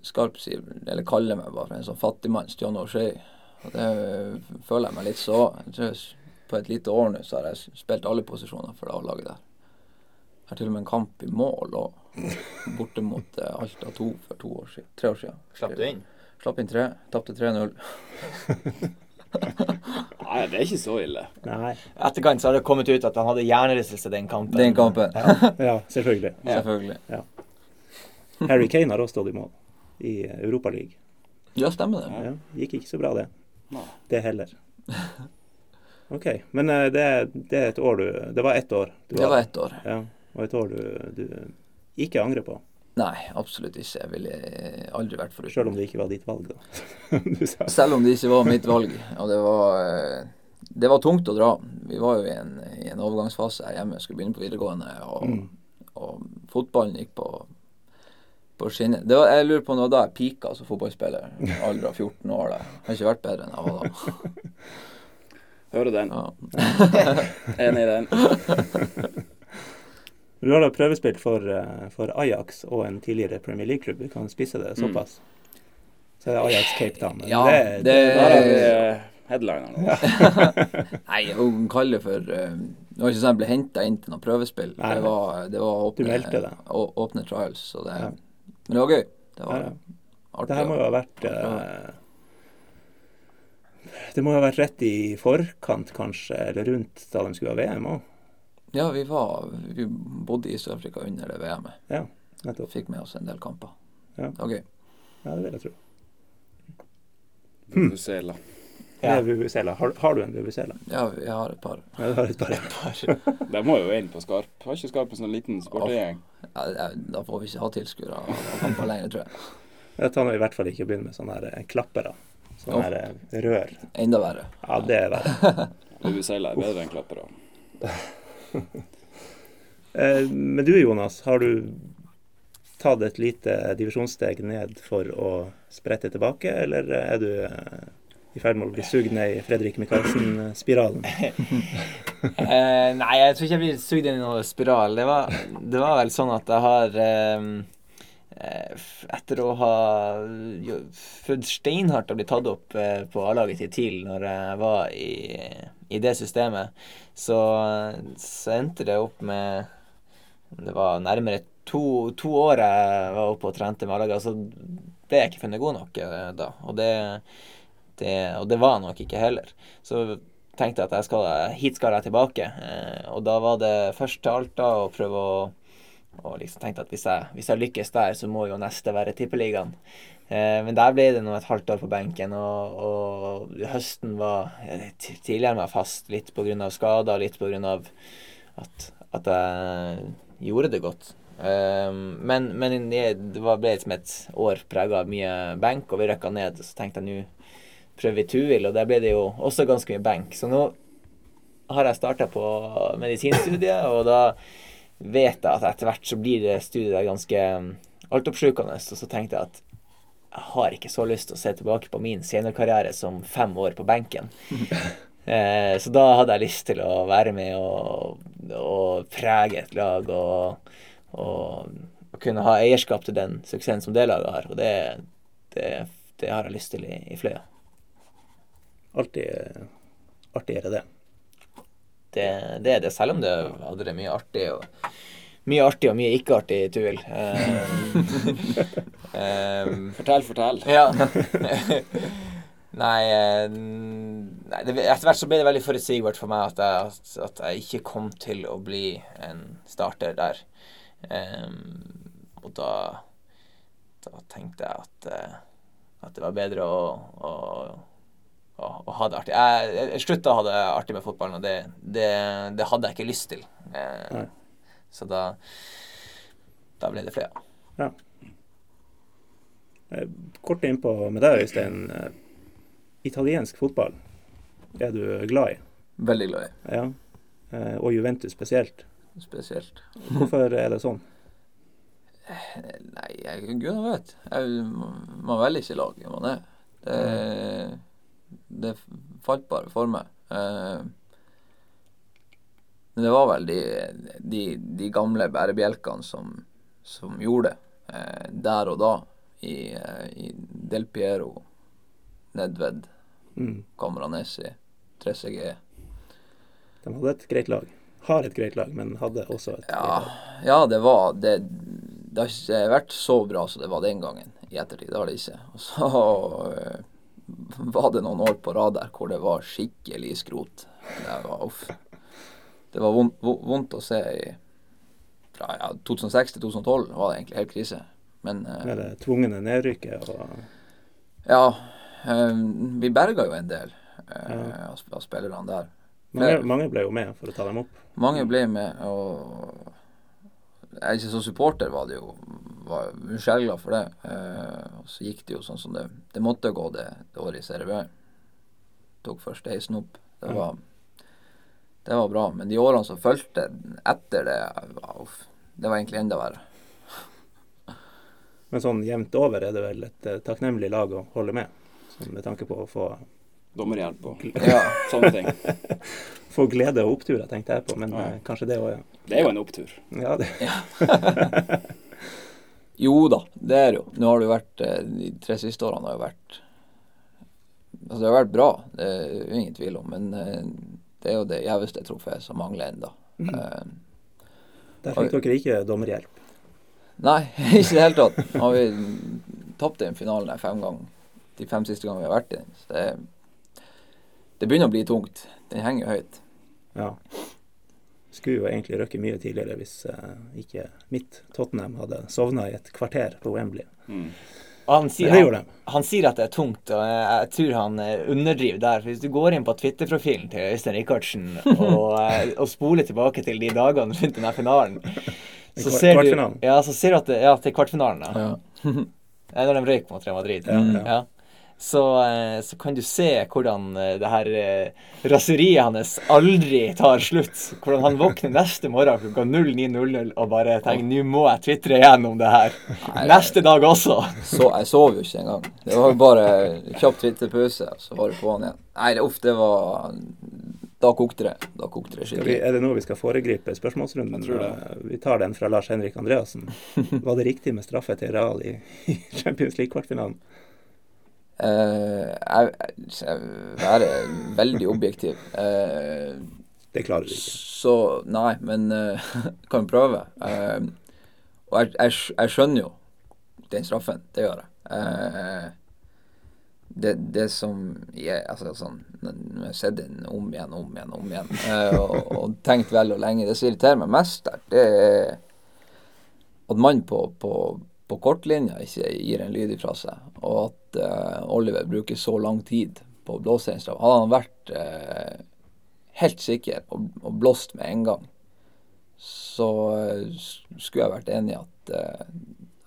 Skarp eller kaller meg bare for en sånn fattigmanns John O'Shea. Og det eh, føler jeg meg litt så. Jeg tror på et lite år nå så har jeg spilt alle posisjoner for det A-laget der. Jeg har til og med en kamp i mål og borte mot eh, Alta 2 for to år siden. Tre år siden. Slapp du inn? Slapp inn tre. Tapte 3-0. Nei, det er ikke så ille. Nei. Etterkant så har det kommet ut at han hadde hjernerystelse den kampen. Den kampen. Ja, selvfølgelig. Selvfølgelig. Harry Kane har også stått i mål i Europa League. Ja, stemmer det. Ja, gikk ikke så bra, det. Nei. Det heller. OK. Men eh, det, det er et år du Det var ett år du Det var ett år. Ja, og et år du, du ikke angrer på. Nei, absolutt ikke. Jeg ville aldri vært foruten. Selv om det ikke var ditt valg, da. du sa. Selv om det ikke var mitt valg. Og det var, eh, det var tungt å dra. Vi var jo i en, i en overgangsfase her hjemme, skulle begynne på videregående. Og, Mm. og fotballen gikk på, på skinner. Var, jeg lurer på når da jeg pika som fotballspiller. Alder av 14 år. Da. Jeg har ikke vært bedre enn jeg var da. Hører den. Ja. Enig i den. Du har da prøvespilt for, eh, for Ajax og en tidligere Premier League-klubb. Du kan spisse det såpass. Så er det Ajax Cape Town. Ja, det, det- Der har vi headliner nå. Nei, hun kaller det for eh, Det var ikke sånn jeg ble henta inn til noe prøvespill. Nei, Det var, det var åpne, Du meldte det. å- åpne trials. Så det, Ja. Men det var gøy. Det var Ja, ja. artig. Det her må jo ha vært eh, Det må jo ha vært rett i forkant, kanskje, eller rundt da de skulle ha VM òg. Ja, vi var Vi bodde i Sør-Afrika under det VM-et. Ja, nettopp. Fikk med oss en del kamper. Ja. Det var gøy. Ja, det vil jeg tro. Vuvuzela. Ja. Vuvuzela. Har, har du en Vuvuzela? Ja, jeg har et par. Ja, du har et par. De må jo inn på Skarp. Har ikke Skarp en sånn liten sportegjeng? Ja, da får vi ikke ha tilskuere av kamper lenger, tror jeg. Det tar nå i hvert fall ikke begynne med sånne her, eh, klappere. Sånne Oh. her, eh, rør. Enda verre. Ja, det er verre. Vuvuzela er bedre enn klappere. Eh, Men du Jonas, har du tatt et lite divisjonssteg ned for å sprette tilbake, eller er du eh, i ferd med å bli sugd ned i Fredrik Micaelsen-spiralen? Eh, nei, jeg tror ikke jeg blir sugd inn i noen spiral. Det var, det var vel sånn at jeg har Etter å ha prøvd steinhardt å bli tatt opp på A-laget til TIL når jeg var i, i det systemet, så, så endte det opp med Det var nærmere to, to år jeg var oppe og trente med og så ble jeg ikke funnet god nok eh, da. Og det, det, og det var nok ikke heller. Så tenkte jeg at jeg skal, hit skal jeg tilbake. Eh, og da var det først til Alta å prøve å og liksom tenkte at hvis jeg, hvis jeg lykkes der, så må jo neste være Tippeligaen. Eh, men der ble det nå et halvt år på benken, og, og høsten var eh, Tidligere jeg fast litt pga. skader, litt pga. At, at jeg gjorde det godt. Eh, men men det var, ble liksom et år prega av mye benk, og vi rykka ned. Så tenkte jeg nå prøver vi Tuil, og der ble det jo også ganske mye benk. Så nå har jeg starta på medisinstudiet, og da vet jeg at etter hvert så blir det studiet ganske um, altoppslukende. Og så tenkte jeg at jeg har ikke så lyst til å se tilbake på min seniorkarriere som fem år på benken. eh, så da hadde jeg lyst til å være med og, og prege et lag og, og, og kunne ha eierskap til den suksessen som det laget har. Og det, det, det har jeg lyst til i, i Fløya. Alltid artigere, er det. Det, det er det, selv om det hadde det mye artig og mye artig og mye ikke artig i Tuil. um, eh, Fortell, fortell. ja. Nei, eh, Nei, det, etter hvert så ble det veldig forutsigbart for meg at jeg, at jeg ikke kom til å bli en starter der. Um, og da, da tenkte jeg at, eh, at det var bedre å, å, å, å ha det artig. Jeg, jeg, slutta å ha det artig med fotballen, og det, det, det hadde jeg ikke lyst til. Eh, Nei. Så da, da ble det flere. Ja. Eh, Kort innpå med deg, Øystein. Eh, Italiensk fotball er du glad i? Veldig glad i. Ja. Eh, Og Juventus spesielt. Spesielt. Hvorfor er det sånn? Nei, jeg, gud vet. Jeg, man velger ikke lag, man er. Det, det falt bare for meg. Men det var vel de, de, de gamle bærebjelkene som, som gjorde det eh, der og da. I, eh, i Del Piero, Nedved, Mm. Camaranesi, 3CG. De hadde et greit lag. Har et greit lag, men hadde også et greit Ja, lag. ja det var det, det har ikke vært så bra som det var den gangen i ettertid. Det har det ikke. Og så eh, var det noen år på rad der hvor det var skikkelig skrot. Det var uff. Det var vondt, vondt å se i fra ja, 2006 til 2012 var det egentlig helt krise. Men eh, Med det tvungne nedrykket og ja, eh, vi berga jo en del eh, Ja. av, spillerne der. mange, mange ble jo med for å ta dem opp. Mange ble med, og jeg ikke så supporter var det jo var skjellglad for det. Eh, og så gikk det jo sånn som det, det måtte gå det, det året i Serie B. Tok først heisen opp. Det Ja. Det var bra. Men de årene som fulgte etter det, uff, det var egentlig enda verre. Men sånn jevnt over er det vel et eh, takknemlig lag å holde med. Sånn med tanke på å få, Dommerhjelp og Ja, sånne ting. få glede og oppturer, tenkte jeg på. Men Ja. eh, kanskje det òg, ja. Det er jo en opptur. Ja, det, Jo da, det er det jo. Nå har det jo vært eh, De tre siste årene har jo vært Altså, det har vært bra, det er jo ingen tvil om. Men det er jo det gjeveste trofeet som mangler ennå. Eh, der fikk dere ikke dommerhjelp. nei, ikke i det hele tatt. Nå har vi tapt den finalen her fem ganger. De fem siste gangene vi har vært i den. Så det, det begynner å bli tungt. Den henger jo høyt. Ja. Skulle jo egentlig røkke mye tidligere hvis uh, ikke mitt Tottenham hadde sovna i et kvarter på Wembley. Mm. Han sier, han, han sier at det er tungt, og jeg, tror han eh, underdriver der. For Hvis du går inn på Twitter-profilen til Øystein Rikardsen og, eh, og spoler tilbake til de dagene rundt denne finalen, så ser du. Ja, så ser du at det, ja, til kvartfinalen. Ja. Ja. Når de røyk mot Real Madrid. Ja, ja. Så, eh, så kan du se hvordan eh, det her eh, raseriet hans aldri tar slutt. Hvordan han våkner neste morgen klokka 09.00 og bare tenker nå må jeg tvitre igjennom det her. Neste dag også. Så jeg sov jo ikke engang. Det var bare kjapp Twitter-pause, så var det på'n igjen. Nei, det, uff, det var Da kokte det. Da kokte det skikkelig. er det nå vi skal foregripe spørsmålsrunden? Jeg tror det. Vi tar den fra Lars Henrik Andreassen. Var det riktig med straffe til Real i, i Champions League-kvartfinalen? Eh, jeg, jeg være veldig objektiv. Eh, Det klarer du ikke. så Nei, men uh, kan prøve. Og jeg, jeg, jeg skjønner jo den straffen. Det gjør jeg. Det, det som jeg, altså sånn, Når jeg har sett den om igjen, om igjen, om igjen, og, og tenkt vel og lenge Det som irriterer meg mest der, det er at mannen på, på, på kortlinja ikke gir en lyd ifra seg, og at eh, Oliver bruker så lang tid på å blåse en straff. Hadde han vært eh, helt sikker og, og blåst med en gang, så eh, skulle jeg vært enig i at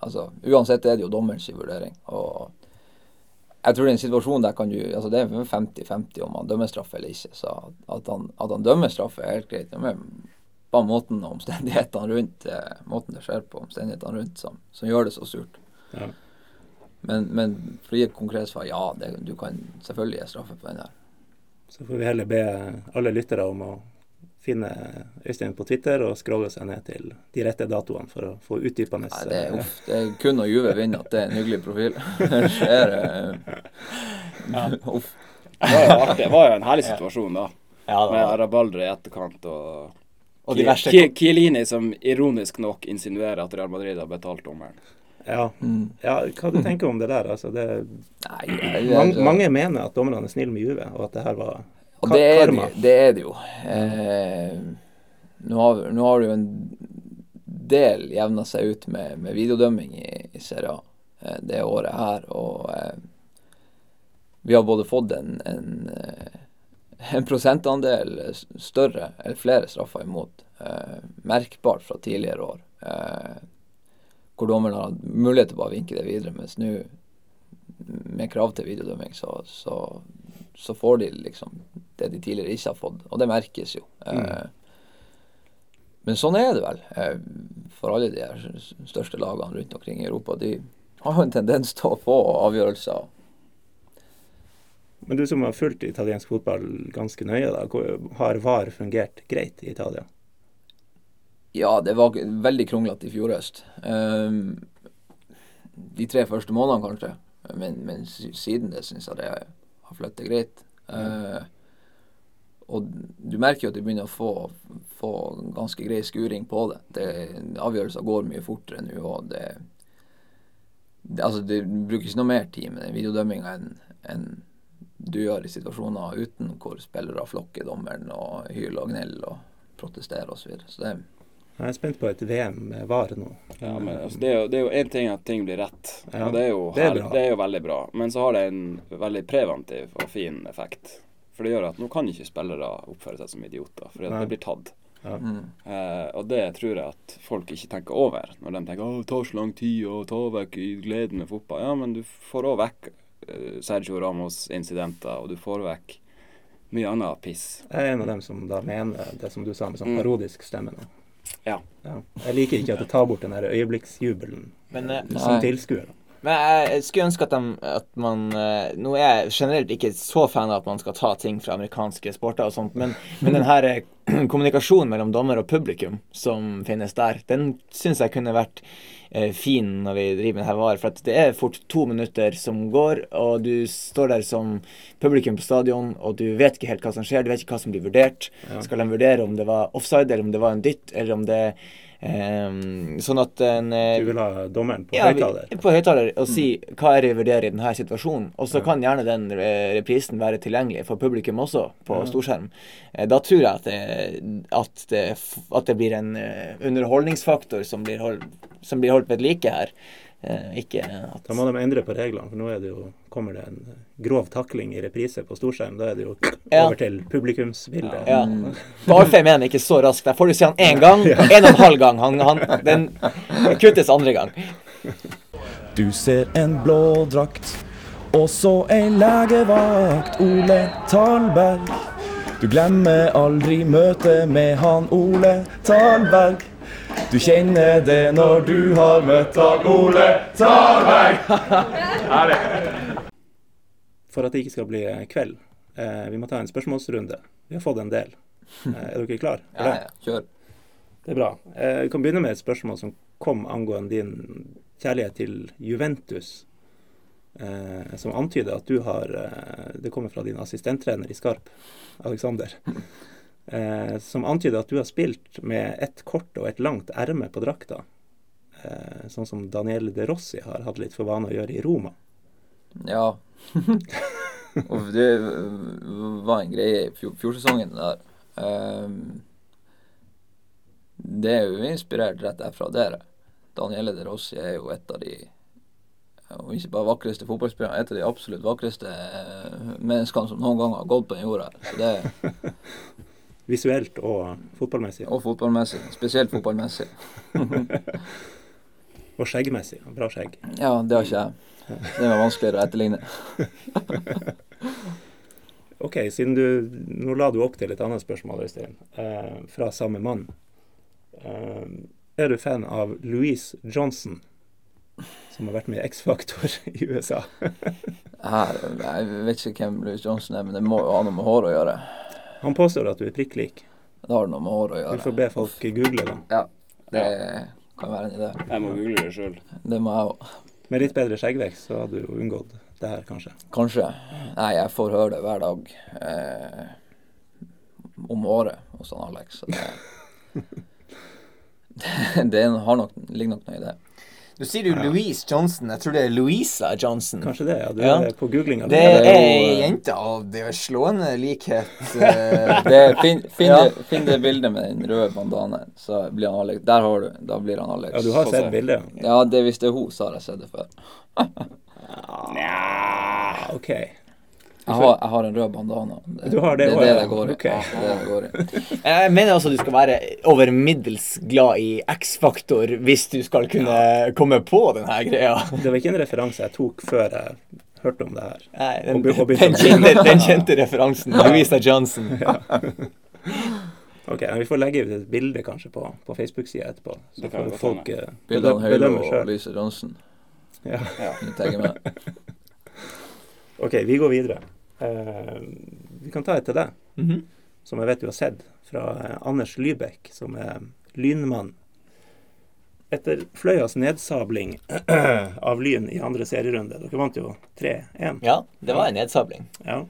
Altså, uansett er det jo dommerens vurdering. Og jeg tror den situasjonen der kan du altså Det er 50-50 om han dømmer straff eller ikke. Så at, at, han, at han dømmer straff, er helt greit. Men bare måten og omstendighetene rundt måten det skjer på, omstendighetene rundt, som, som gjør det så surt. Ja. Men, men for å gi et konkret svar, ja, det, du kan selvfølgelig gi straffe på den der. Så får vi heller be alle lyttere om å finne Øystein på Twitter og scrolle seg ned til de rette datoene for å få utdypende Nei, det er, eh, uff, det er kun å Juve vinner at det er en hyggelig profil. Ellers er det Uff. Det var jo artig. Det var jo en herlig situasjon, da. Ja. Med Arabaldre i etterkant og Og de Ki- verste Ki- Chiellini som ironisk nok insinuerer at Real Madrid har betalt dommeren. Ja. Mm. ja, hva du tenker om det der? Altså, det, Nei, jeg, altså- mange mener at dommerne er snille med Juve, og at det her var Og det er det, karma. det er det jo. Eh, nå, har, nå har det jo en del jevna seg ut med, med videodømming i, i Serie A eh, det året her. Og eh, vi har både fått en, en, eh, en prosentandel større, eller flere straffer imot, eh, merkbart fra tidligere år. Eh, hvor dommeren har mulighet til å bare vinke det videre, mens nå med krav til videodømming, så, så, så får de liksom det de tidligere ikke har fått. Og det merkes jo. Eh, men sånn er det vel. Eh, for alle de her største lagene rundt omkring i Europa. De har jo en tendens til å få avgjørelser. Men du som har fulgt italiensk fotball ganske nøye, da, har VAR fungert greit i Italia? Ja, det var veldig kronglete i fjor høst. Um, de tre første månedene kanskje. Men, men siden det syns jeg det har flyttet greit. Uh, og du merker jo at de begynner å få, få ganske grei skuring på det. det avgjørelser går mye fortere nå, og det, det Altså, det brukes noe mer tid med den videodømminga enn en du gjør i situasjoner uten hvor spillere flokker dommeren og hyler og gneller og protesterer osv. Så, videre. så det Jeg er spent på et VM med VAR nå. Ja, men altså, det, er jo, det én ting at ting blir rett, Ja, og det er, jo, det er det er jo veldig bra. Men så har det en veldig preventiv og fin effekt. For det gjør at nå kan ikke spillere oppføre seg som idioter, fordi at det blir tatt. mm. Eh, og det tror jeg at folk ikke tenker over, når de tenker 'Å, det tar så lang tid å ta vekk i gleden med fotball'. Ja, men du får òg vekk eh, Sergio Ramos-incidenter, og du får vekk mye annet piss. Jeg er en av dem som da mener det som du sa, med sånn Mm. parodisk stemme nå. Ja. Ja. Jeg liker ikke at det tar bort den der øyeblikksjubelen Men, eh, som Nei. tilskuer. da. men jeg, skulle ønske at, de, at man eh, Nå er jeg generelt ikke så fan av at man skal ta ting fra amerikanske sporter og sånt, men, men den her eh, kommunikasjonen mellom dommer og publikum som finnes der, den syns jeg kunne vært fin når vi driver med det her var. For det er fort to minutter som går, og du står der som publikum på stadion, og du vet ikke helt hva som skjer, du vet ikke hva som blir vurdert. Skal de vurdere om det var offside, eller om det var en dytt, eller om det eh, Sånn at en eh, Du vil ha dommeren på ja, høyttaler? på høyttaler og si hva er det vi vurderer i denne situasjonen. Og så kan gjerne den eh, reprisen være tilgjengelig for publikum også, på storskjerm. Eh, Da tror jeg at det, at det, at det blir en underholdningsfaktor som blir, hold, som blir holdt ved like her. Eh, Ikke at Da må de endre på reglene, for nå er det jo, kommer det en grov takling i reprise på storskjerm. Da er det jo Ja. over til publikumsbildet. Ja. Alfheim er den ikke så rask. Der får du se han én gang, en og en halv gang. Han, han, den kuttes andre gang. Du ser en blå drakt, og så ei legevakt, Ole Talberg. Du glemmer aldri møtet med han Ole Talberg. Du kjenner det når du har møtt Dag Ole Talberg. For at det ikke skal bli kveld, eh, vi må ta en spørsmålsrunde. Vi har fått en del. Eh, er dere klar for Ja, det? ja, kjør. Det er bra. Eh, Vi kan begynne med et spørsmål som kom angående din kjærlighet til Juventus. Eh, som antyder at du har eh, Det kommer fra din assistenttrener i Skarp, Alexander. Eh, som antyder at du har spilt med ett kort og et langt erme på drakta. Eh, sånn som Daniel De Rossi har hatt litt for vane å gjøre i Roma. Ja. Uff, det var en greie i fjor, fjorsesongen der. Um, det er jo inspirert rett derfra dere. Daniele De Rossi er jo et av de om ikke bare vakreste fotballspillerne, et av de absolutt vakreste eh, menneskene som noen gang har gått på den jorda. Så det, Visuelt og fotballmessig. og fotballmessig. Spesielt fotballmessig. Og skjeggmessig. Bra skjegg. Ja, det har ikke jeg. Det var vanskeligere å etterligne. OK, siden du Nå la du opp til et annet spørsmål, Øystein. Eh, fra samme mann. Eh, er du fan av Louise Johnson, som har vært med i X-Faktor i USA? Her, jeg vet ikke hvem Louis Johnson er, men det må jo ha noe med hår å gjøre. Han påstår at du er prikk lik. Det har noe med hår å Vi Du får be folk google det. Ja, det kan være en idé. Jeg må google det sjøl. Det må jeg òg. Med litt bedre skjeggvekst så hadde du jo unngått det her, kanskje. Kanskje. Nei, jeg får høre det hver dag eh, om året hos han Alex. Så det, det, det har nok, ligger nok noe i det. Du sier jo Louise Johnson. Jeg tror det er Louisa Johnson. Kanskje det, ja. Du Ja. er på googlinga. Det er jo, ei eh, jente av det er slående likhet eh, Det er, finn, finn, Ja. det, finn det bildet med den røde bandanaen, så blir han Alex. Der har du. Da blir han Alex. Ja, du har sett bildet? Ja, det, hvis det er hun, så har jeg sett det før. Ja. OK. Jeg har, jeg har en rød bandana. Det, Du har det det, er det det går i. Okay. Ja, det går i. Jeg mener altså du skal være over middels glad i X-faktor hvis du skal kunne komme på denne greia. Det var ikke en referanse jeg tok før jeg hørte om det her. Nei, den, be- den, kjente, den kjente referansen. Louisa Johnson. Ok, men Vi får legge ut et bilde kanskje på, på Facebook-sida etterpå. Så Det kan får folk hende. selv Høylo bedømme og sjøl. Lise Johnsen. Ja. Tenke. OK, vi går videre. Eh, vi kan ta et til deg, Mhm. som jeg vet du har sett, fra eh, Anders Lybekk, som er lynmann. Etter Fløyas nedsabling av Lyn i andre serierunde, dere vant jo 3-1, Ja, det var en nedsabling. ja.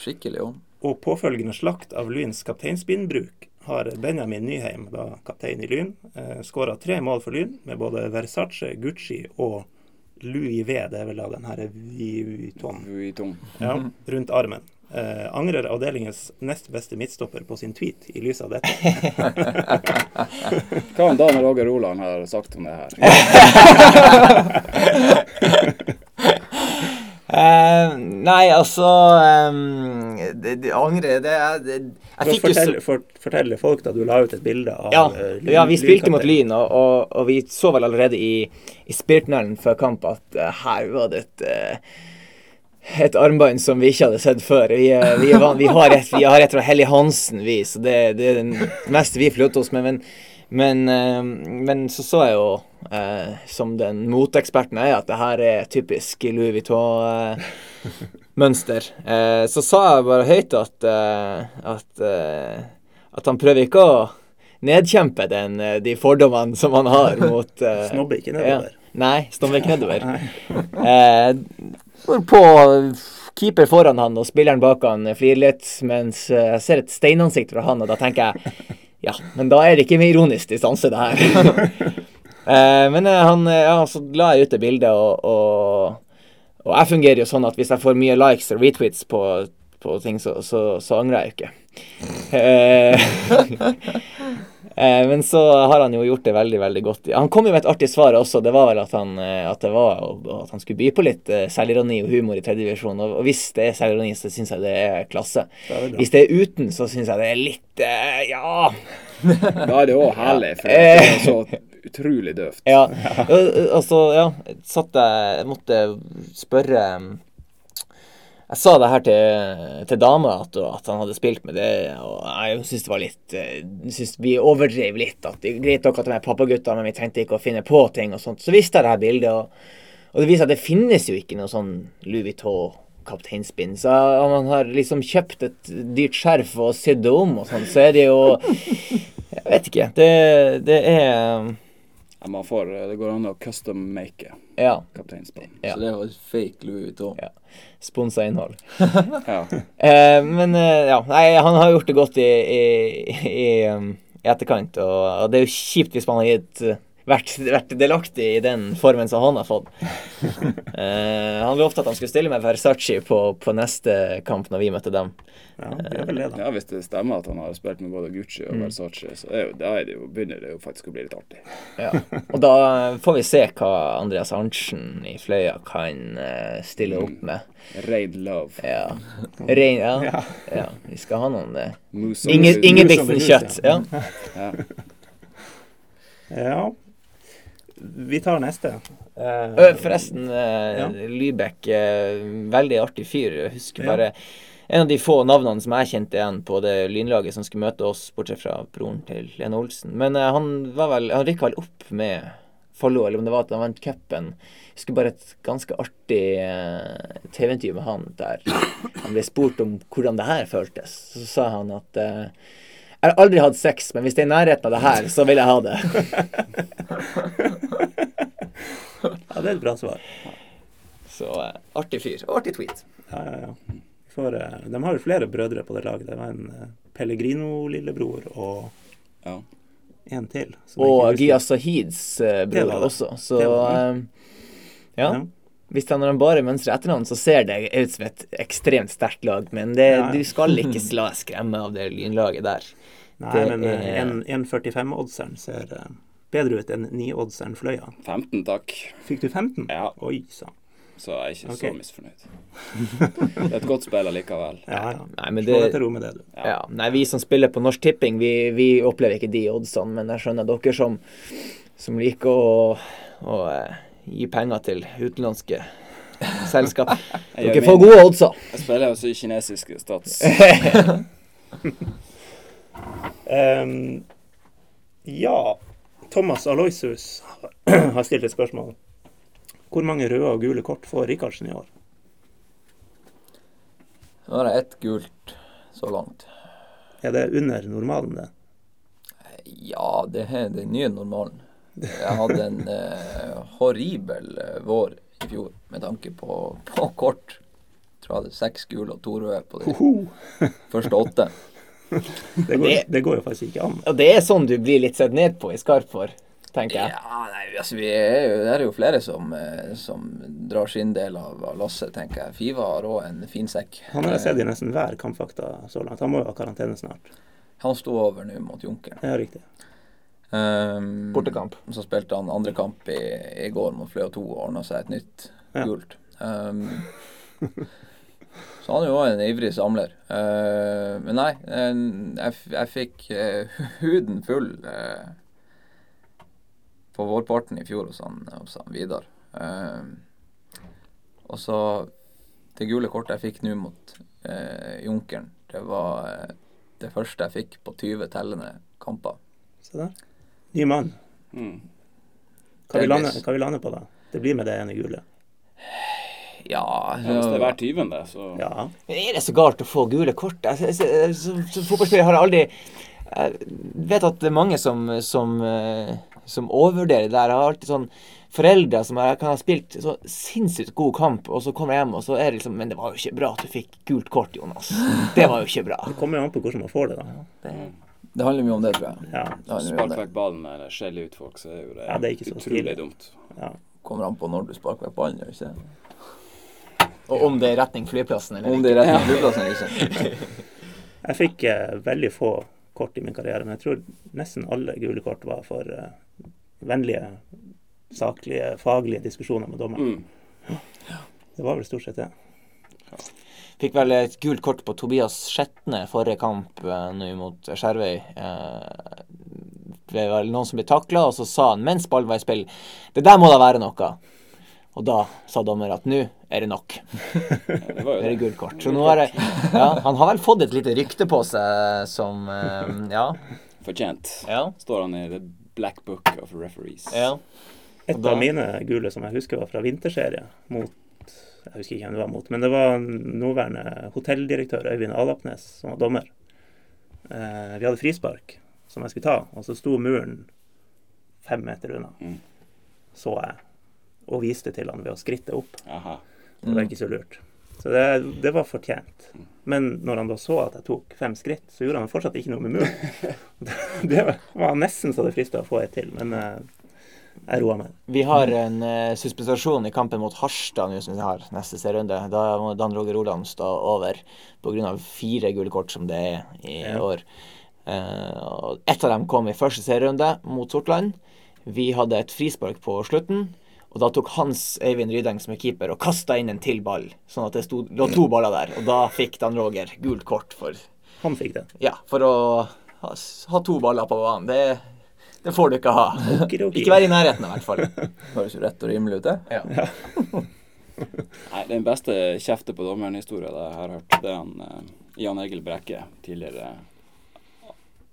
Skikkelig òg. og påfølgende slakt av Lyns kapteinspinnbruk har Benjamin Nyheim, da kaptein i Lyn, eh, skåra tre mål for Lyn med både Versace, Gucci og Louis V, det er vel av den her Vuitton, Vuitton. ja, rundt armen. Eh, angrer avdelingens nest beste midtstopper på sin tweet i lys av dette. Hva har Dan Roger Roland har sagt om det her? Eh, nei, altså um, det, det angrer det, det Jeg fikk jo så for, fortelle folk da du la ut et bilde av ja, uh, Lyn- ja, vi spilte mot Lyn, og, og, og vi så vel allerede i, i spilltunnelen før kamp at uh, her var det et et armbånd som vi ikke hadde sett før. Vi, vi, vi har et vi har et fra Helly Hansen, vi, så det, det er det meste vi flytter oss med. Men, men, eh, men så så jeg jo, eh, som den moteeksperten jeg er, at det her er typisk Louis Vuitton-mønster. Eh, så sa jeg bare høyt at, eh, at, eh, at han prøver ikke å nedkjempe den, de fordommene som han har mot eh, Snobber ikke nedover. Ja. Nei, snobber ikke nedover. Eh, på keeper foran han og spilleren bak han flirer litt, mens jeg ser et steinansikt fra han, og da tenker jeg ja, men da er det ikke med ironisk distanse, det her. eh, men eh, han, eh, ja, så la jeg ut det bildet, og, og, og jeg fungerer jo sånn at hvis jeg får mye likes og retweets på, på ting, så, så, så angrer jeg ikke. Eh, men så har han jo gjort det veldig veldig godt. Han kom jo med et artig svar også. Det var vel at han, eh, at det var, at han skulle by på litt eh, selvironi og humor i tredjedivisjon. Og, og hvis det er selvironi, så syns jeg det er klasse. Det er. Hvis det er uten, så syns jeg det er litt eh, Ja. Da er det òg herlig, for det er så utrolig døvt. ja. Og- Altså, ja. Satt jeg måtte spørre Jeg sa det her til, til dama, at, at han hadde spilt med det, og jeg syns det var litt jeg synes Vi overdrev litt. at det er Greit nok at de er pappagutter, men vi trengte ikke å finne på ting og sånt. Så viste jeg det her bildet, og, og det viser at det finnes jo ikke noe sånn Louis Vuitton kapteinspinn. Så om man har liksom kjøpt et dyrt skjerf og sydd det om og sånn, så er det jo Jeg vet ikke. Det, det er Ja, man får, det går an å custom-make Ja. kapteinspann. Ja. Så det var fake Louis Vuitton. Ja. Sponsa innhold. Ja. Eh, men eh, ja, nei, han har gjort det godt i, i, i, um, i etterkant. Og, og det er jo kjipt hvis man har gitt eh, vært, vært delaktig i den formen som han har fått. uh, han lovte at han skulle stille med Versace på, på neste kamp når vi møtte dem. Ja, det er vel det, da. ja, hvis det stemmer at han har spilt med både Gucci og Versace, så er jo, da er det jo, begynner det jo faktisk å bli litt artig. Ja. Og da får vi se hva Andreas Arntzen i Fløya kan uh, stille opp med. Raid love. Ja. Rein, ja. ja. Vi skal ha noen det. Inge, Ingebrigtsen-kjøtt. Ja. Ja. Vi tar neste. Uh, Forresten, uh, Ja. Lybekk, uh, veldig artig fyr. Jeg husker Ja. bare en av de få navnene som jeg kjente igjen på det lynlaget som skulle møte oss, bortsett fra broren til Lene Olsen. Men eh, han var vel, han rykka vel opp med Follo, eller om det var at han vant cupen. Husker bare et ganske artig eh, TV-intervju med han der han ble spurt om hvordan det her føltes. Så sa han at eh, jeg har aldri hatt sex, men hvis det er i nærheten av det her, så vil jeg ha det. Ja, det er et bra svar. Så uh, artig fyr. Artig tweet. Ja, ja, ja. For, får, eh, de har jo flere brødre på det laget. Det var en uh, Pellegrino-lillebror og Ja. en til. som Og. Gia Sahids eh, bror det. også. Så eh, ja. Ja. Hvis han, når han bare mønstrer etternavn, så ser det ut som et ekstremt sterkt lag. Men det, Ja. du skal ikke la skremme av det lynlaget der. Nei, det men eh, er- 1,45-oddseren ser eh, bedre ut enn 9-oddseren Fløya. 15, takk. Fikk du 15? Ja. Oi sann. Så jeg er ikke okay. så misfornøyd. Det er et godt spill allikevel. Ja, ja. Nei, men Slå deg til ro med det, du. ja. Nei, vi som spiller på Norsk Tipping, vi, vi opplever ikke de oddsene. Men jeg skjønner dere som, som liker å, å eh, gi penger til utenlandske selskap. Dere får min- gode oddser. Jeg spiller også i kinesiske stats. Ehm, ja, Thomas Aloysius har stilt et spørsmål. Hvor mange røde og gule kort får Rikardsen i år? Nå er det ett gult så langt. Er det under normalen, det? Ja, det er den nye normalen. Jeg hadde en eh, horribel eh, vår i fjor med tanke på, på kort. Jeg tror jeg hadde seks gule og to røde på de første åtte. Det går, Det- det går jo faktisk ikke an. Og det er sånn du blir litt sett ned på i Skarp for, tenker jeg. Ja, nei, altså vi er jo, det er jo flere som, eh, som drar sin del av av lasset, tenker jeg. Fiva har òg en fin sekk. Han har jeg sett i nesten hver kampfakta så langt. Han må jo ha karantene snart. Han sto over nå mot Junkeren. Ja, riktig. Um, Bortekamp. Så spilte han andre kamp i, i går mot Fløya 2 og ordna seg et nytt Ja. gult. Um, så han er jo også en ivrig samler. Uh, men nei, eh, jeg, jeg fikk eh, huden full eh, på vårparten i fjor hos han, hos han Vidar. Og så det gule kortet jeg fikk nå mot eh, Junkeren, det var eh, det første jeg fikk på 20 tellende kamper. Se der. Ny mann. Mm. Hva vi lander, hva vi lander på, da? Det blir med det ene gule. Ja, Ja, hvis det er hver tyvende, så Ja. Er det så galt å få gule kort? Jeg- jeg- jeg- Som, som fotballspiller har jeg aldri Jeg vet at det er mange som, som, eh, som overvurderer det der. Jeg har alltid sånn foreldre som jeg kan ha spilt så sinnssykt god kamp, og så kommer jeg hjem, og så er det liksom Men det var jo ikke bra at du fikk gult kort, Jonas. Det var jo ikke bra. Det kommer jo an på hvordan man får det, da. Det handler mye om det, tror jeg. Ja. Det spark vekk ballen eller skjell ut folk, så er jo det, Ja, det er utrolig dumt. ja. Kommer an på når du sparker vekk ballen, gjør ikke det? Og om det er retning flyplassen eller Om ikke. det er retning flyplassen eller ikke. Jeg fikk eh, veldig få kort i min karriere, men jeg tror nesten alle gule kort var for eh, vennlige, saklige, faglige diskusjoner med dommeren. Mm. Det var vel stort sett det. Fikk vel et gult kort på Tobias Skjetne forrige kamp eh, nå mot Skjervøy. Eh, det var noen som ble takla, og så sa han mens ballen var i spill Det der må da være noe. Og da sa dommer at nå er det nok. Det var jo er det gult kort. Så nå har jeg, Ja, han har vel fått et lite rykte på seg som eh, Ja. Fortjent. Ja. Står han i The Black Book of Referees. ja. Et da- av mine gule som jeg husker var fra vinterserie mot Jeg husker ikke hvem det var mot, men det var nåværende hotelldirektør Øyvind Alapnes som var dommer. Eh, vi hadde frispark som jeg skulle ta, og så sto muren fem meter unna. Mm. Så jeg, og viste til han ved å skritte opp. Aha. Det var ikke så lurt. Så det, det var fortjent. Men når han da så at jeg tok fem skritt, så gjorde han fortsatt ikke noe med muren. Det var nesten så det frista å få et til, men eh, jeg roa meg. Vi har en uh, suspensasjon i kampen mot Harstad nå som vi har neste serierunde. Da må Dan Roger Oland stå over pga. fire gule kort som det er i Ja. år. Uh, Ett av dem kom i første serierunde mot Sortland. Vi hadde et frispark på slutten. Og da tok Hans Eivind Rydeng som er keeper og kasta inn en til ball, sånn at det stod, lå to baller der. Og da fikk Dan Roger gult kort for, Han fikk det. ja, for å ha, ha to baller på banen. Det, det får du ikke ha. Okidoki. Ikke være i nærheten, i hvert fall. Høres jo rett og rimelig ut, det. Ja. Nei, Den beste kjeftet på dommeren-historien jeg har hørt, det er han eh, Jan Egil Brekke, tidligere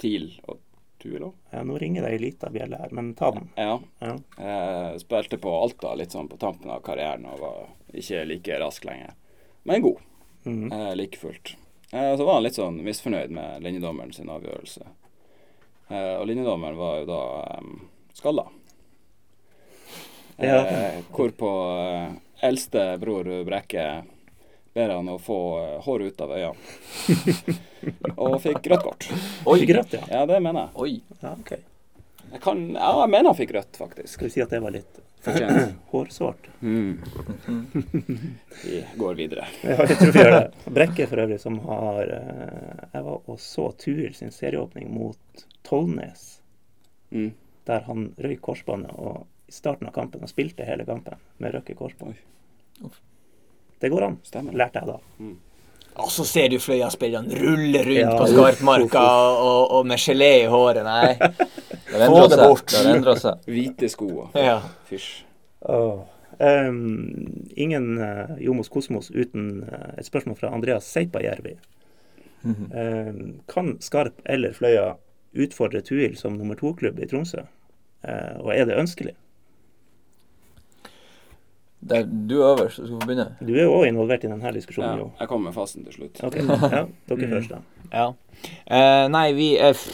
TIL og Tuelo. Ja, nå ringer det ei lita bjelle her, men ta den. Ja. Ja. Jeg spilte på Alta litt sånn på tampen av karrieren og var ikke like rask lenger. Men god. Mhm. Eh, like fullt. Eh, så var han litt sånn misfornøyd med linjedommeren sin avgjørelse. Eh, og linjedommeren var jo da um, skalla. Ja. Eh, hvorpå eh, eldste bror Brekke ber han å få eh, hår ut av øynene. og fikk rødt kort. Oi, rødt, ja. Ja, det mener jeg. Oi. ja ok. Jeg kan Ja, jeg mener han fikk rødt, faktisk. Skal vi si at det var litt hårsårt? hårsvart? Mm. Vi går videre. Ja, jeg tror vi gjør det. Brekke for øvrig, som har eh, Jeg var og så Tuil sin serieåpning mot Tollnes, Mm. der han røyk korsbåndet og i starten av kampen og spilte hele kampen med røkke korsbånd. Det går an, Stemmer. lærte jeg da. Og så ser du Fløya-spillerne rulle rundt Ja, på Skarpmarka og, og med gelé i håret. Nei. Få det bort. Det seg. Hvite sko Ja. fysj. Oh. Um, ingen uh, Jomos Kosmos uten uh, et spørsmål fra Andreas Seipajärvi. Ehm, kan Skarp eller Fløya utfordre Tuil som nummer to-klubb i Tromsø? uh, og er det ønskelig? Der, du er øverst, du skal få begynne. Du er jo òg involvert i denne diskusjonen, Ja, jeg kommer med fasten til slutt. Okay. ja, dere først, da. Ja. Eh, nei, vi er f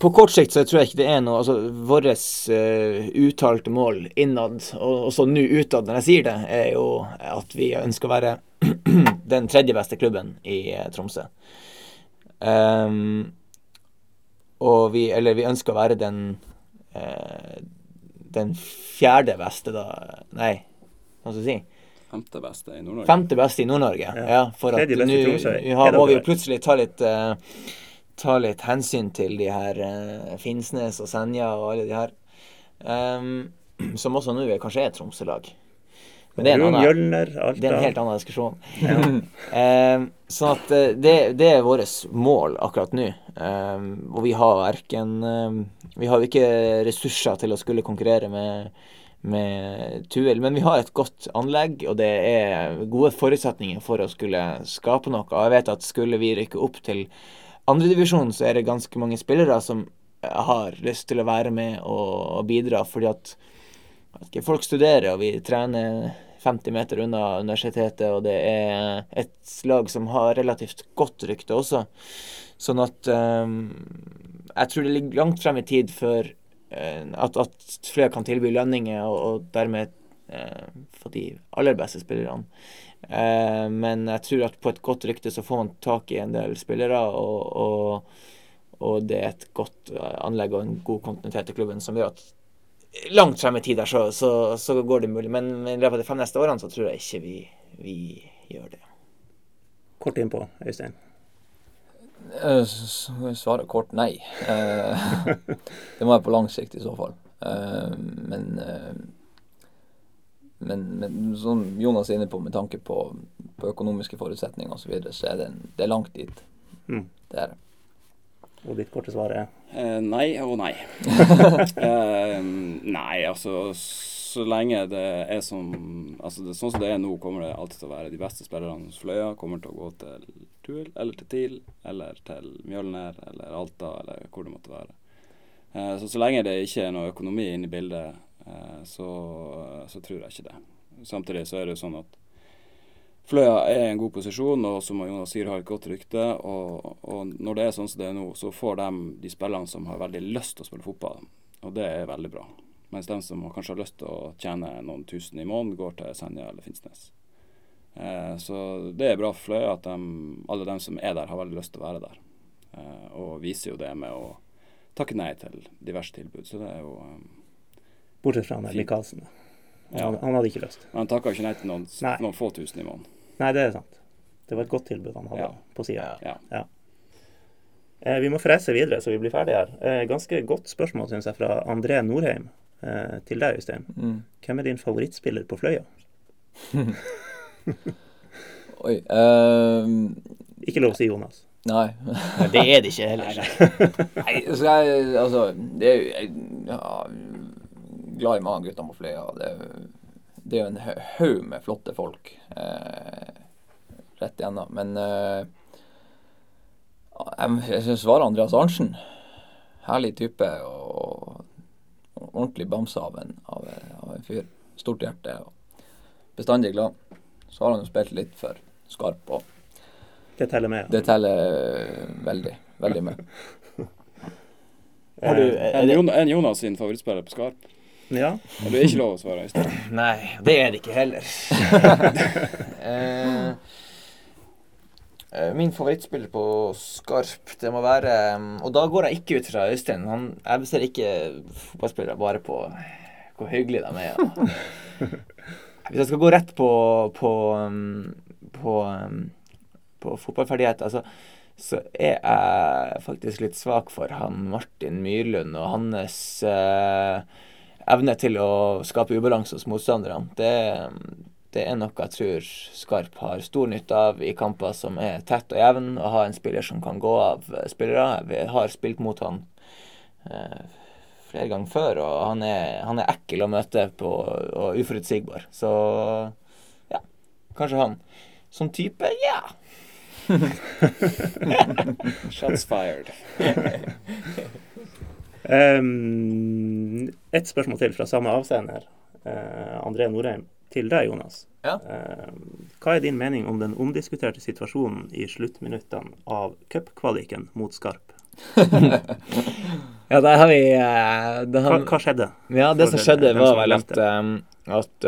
På kort sikt så tror jeg ikke det er noe Altså, vårt eh, uttalte mål innad, og også nå utad når jeg sier det, er jo at vi ønsker å være den tredje beste klubben i eh, Tromsø. Um, og vi Eller vi ønsker å være den eh, Den fjerde beste, da Nei, hva skal jeg si? Femte beste i Nord-Norge. Femte beste i Nord-Norge. Ja. Ja. for at nå må vi jo plutselig ta litt uh, Ta litt hensyn til de her uh, Finnsnes og Senja og alle de her. Um, som også nå kanskje er Tromsø-lag. Men det er en annen Mjølner, det er en helt annen diskusjon. Ehm, sånn at eh, det, det er vårt mål akkurat nå. Ehm, og vi har verken Vi har jo ikke ressurser til å skulle konkurrere med, med Tuel. men vi har et godt anlegg, og det er gode forutsetninger for å skulle skape noe. Og jeg vet at skulle vi rykke opp til andredivisjon, så er det ganske mange spillere som har lyst til å være med og, bidra, fordi at ikke, folk studerer, og vi trener 50 meter unna universitetet, og det er et lag som har relativt godt rykte også. Sånn at um, jeg tror det ligger langt frem i tid før at, at flere kan tilby lønninger, og, og dermed eh, få de aller beste spillerne. Eh, men jeg tror at på et godt rykte så får man tak i en del spillere, og, og, og det er et godt eh, anlegg og en god kontinuitet i klubben som gjør at langt frem i tid der, så, så, så går det mulig. Men i løpet av de fem neste årene så tror jeg ikke vi, vi gjør det. Kort innpå, Øystein. Eh, Svaret kort nei. Eh, det må være på lang sikt i så fall. Eh, men, men, men som Jonas er inne på, med tanke på, på økonomiske forutsetninger osv., så, videre, så er det, en- det er langt dit. Mm. Det er det. Og ditt korte svar er Eh, nei og nei. eh, nei, altså så lenge det er som altså det, Sånn som det er nå, kommer det alltid til å være de beste spillerne hos Fløya. Kommer til å gå til Tuel eller til TIL eller til Mjølner eller Alta eller hvor det måtte være. Eh, så så lenge det ikke er noe økonomi inne i bildet, eh, så, så tror jeg ikke det. Samtidig så er det jo sånn at Fløya er i en god posisjon, og som Jonas sier, har et godt rykte. Og, og når det er sånn som det er nå, så får de de spillerne som har veldig lyst til å spille fotball. Og det er veldig bra. Mens de som kanskje har lyst til å tjene noen tusen i måneden, går til Senja eller Finnsnes. Eh, så det er bra for Fløya at de, alle de som er der, har veldig lyst til å være der. Eh, og viser jo det med å takke nei til diverse tilbud. Så det er jo um, Bortsett fra han der Michaelsen. Ja. Han, han hadde ikke lyst. Men han takka ikke nei til noen, Nei. noen få tusen i måneden. Nei, det er sant. Det var et godt tilbud han hadde Ja. på sida. Ja. Eh, vi må frese videre, så vi blir ferdige her. Eh, ganske godt spørsmål, syns jeg, fra André Norheim eh, til deg, Øystein. Mm. Hvem er din favorittspiller på Fløya? Oi. um... Ikke lov å si Jonas. nei. Det er det ikke heller. Nei, så jeg Altså, det er jo jeg, ja, Glad i mange gutter på Fløya. Det, er det er jo en haug- med flotte folk eh, rett igjennom. Men eh, jeg, jeg syns svaret Andreas Arntzen. Herlig type og ordentlig bamse av en, av, av en fyr. Stort hjerte og bestandig glad. Så har han jo spilt litt for Skarp, og Det teller med. det teller veldig, veldig med. Har du, Eh, er En, en Jonas sin favorittspiller på Skarp. ja. Og det er ikke lov å svare. Øystein. nei, det er det ikke heller. eh, Eh, Min favorittspiller på Skarp, det må være Og da går jeg ikke ut fra Øystein. Han, jeg ser ikke fotballspillere bare på hvor hyggelige de er. Ja. Hvis jeg skal gå rett på på, på, på fotballferdighet, altså, så er jeg faktisk litt svak for han Martin Myrlund og hans eh, evne til å skape ubalanse hos motstanderne. Det, det er noe jeg tror Skarp har stor nytte av i kamper som er tett og jevn, å ha en spiller som kan gå av spillere. Vi har spilt mot han eh, flere ganger før, og han er, han er ekkel å møte på og uforutsigbar. Så ja, kanskje han. Som type, ja. Shots fired. Um, et spørsmål til fra samme avsender. Uh, André Norheim. Til deg, Jonas. Ja. Um, hva er din mening om den omdiskuterte situasjonen i sluttminuttene av cupkvaliken mot Skarp? Ja, der har vi der har... Hva, hva skjedde? Ja, det For som skjedde, var vel at, um, at,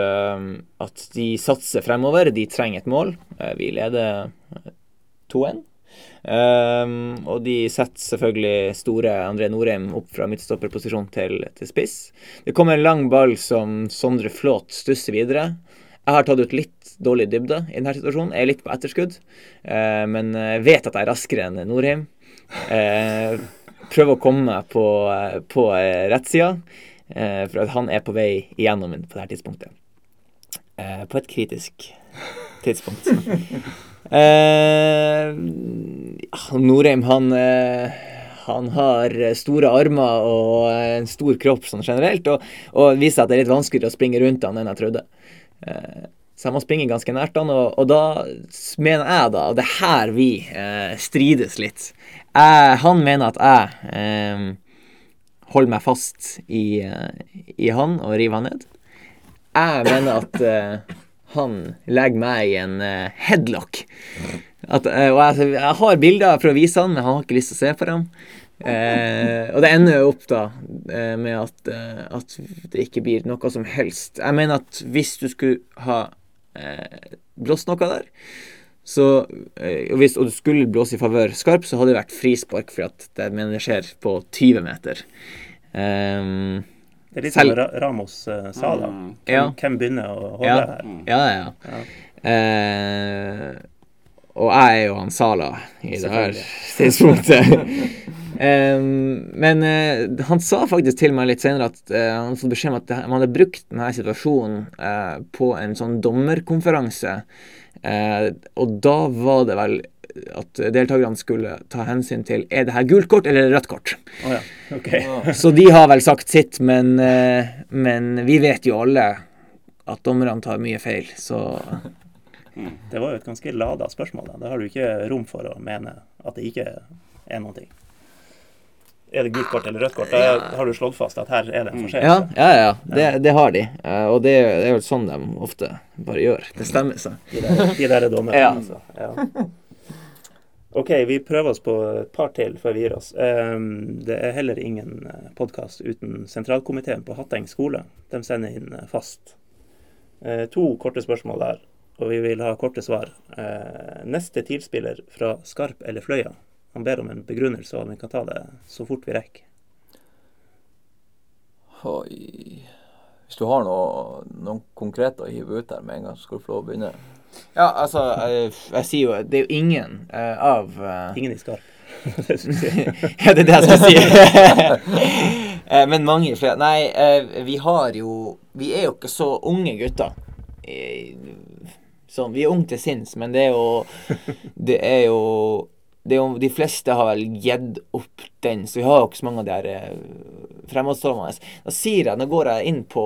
at de satser fremover. De trenger et mål. Eh, vi leder eh, 2-1. Um, og de setter selvfølgelig store André Norheim opp fra midtstopperposisjon til, til spiss. Det kommer en lang ball som Sondre Flåt stusser videre. Jeg har tatt ut litt dårlig dybde i denne situasjonen. Jeg er litt på etterskudd, eh, men vet at jeg er raskere enn Norheim. Eh, prøver å komme meg på, eh, på eh, rettsida, eh, for han er på vei igjennom på dette tidspunktet. Eh, på et kritisk tidspunkt. Eh, Norheim, han eh, han har store armer og en stor kropp sånn generelt, og, og viser at det er litt vanskeligere å springe rundt han enn jeg trodde. Eh, så jeg må springe ganske nært han, og, og da mener jeg da, og det er her vi eh, strides litt jeg, Han mener at jeg eh, holder meg fast i, eh, i han og river han ned. Jeg mener at eh, han legger meg i en uh, headlock. At, uh, og jeg, jeg har bilder for å vise han, men han har ikke lyst til å se på dem. Uh, og det ender jo opp da eh, med at, at det ikke blir noe som helst. Jeg mener at hvis du skulle ha blåst noe der, så, og, hvis, og du skulle blåse i favør Skarp, så hadde det vært frispark, for at det mener det skjer på 20 meter. Ehm, Det er litt Sel som Ramos uh, sa, da. Mm. Hvem, Ja. hvem begynner å holde Ja. her? Ja, ja, ja. Uh, og jeg er jo han Sala i det her tidspunktet. um, men uh, han sa faktisk til meg litt senere at han fikk beskjed om at man hadde brukt denne situasjonen på en sånn dommerkonferanse. Eh, og da var det vel at deltakerne skulle ta hensyn til er det her gult kort eller rødt kort. Oh, ja. okay. Så de har vel sagt sitt, men, eh, men vi vet jo alle at dommerne tar mye feil, så Det var jo et ganske lada spørsmål. Da. Det har du ikke rom for å mene at det ikke er noen ting. Er det gult kort eller rødt kort, da har du slått fast at her er det en Ja, forseelse. ja, ja. Det, det har de. Eh, Og det, det er jo sånn de ofte bare gjør. Det stemmer seg. De der, de der er dommerne, Ja. altså. Ja. OK, vi prøver oss på et par til før vi gir oss. Um, det er heller ingen podkast uten sentralkomiteen på Hatteng skole. De sender inn eh, fast. Eh, to korte spørsmål der, og vi vil ha korte svar. Eh, neste TIL-spiller fra Skarp eller Fløya? Han ber om en begrunnelse, og vi kan ta det så fort vi rekker. Oi. Hvis du har noe, noen konkrete å hive ut der med en gang, så skal du få lov å begynne. Ja, altså, jeg, jeg sier jo Det er jo ingen uh, av uh, Ingen i Skarp. det. Ja, det er det jeg skal si. Eh, Men mange flere Nei, eh, vi har jo Vi er jo ikke så unge gutter. Eh, Sånn, vi er unge til sinns, men det er jo Det er jo det er jo, De fleste har vel gitt opp den, så vi har jo ikke så mange av de her eh, fremadstormende. Da sier jeg, nå går jeg inn på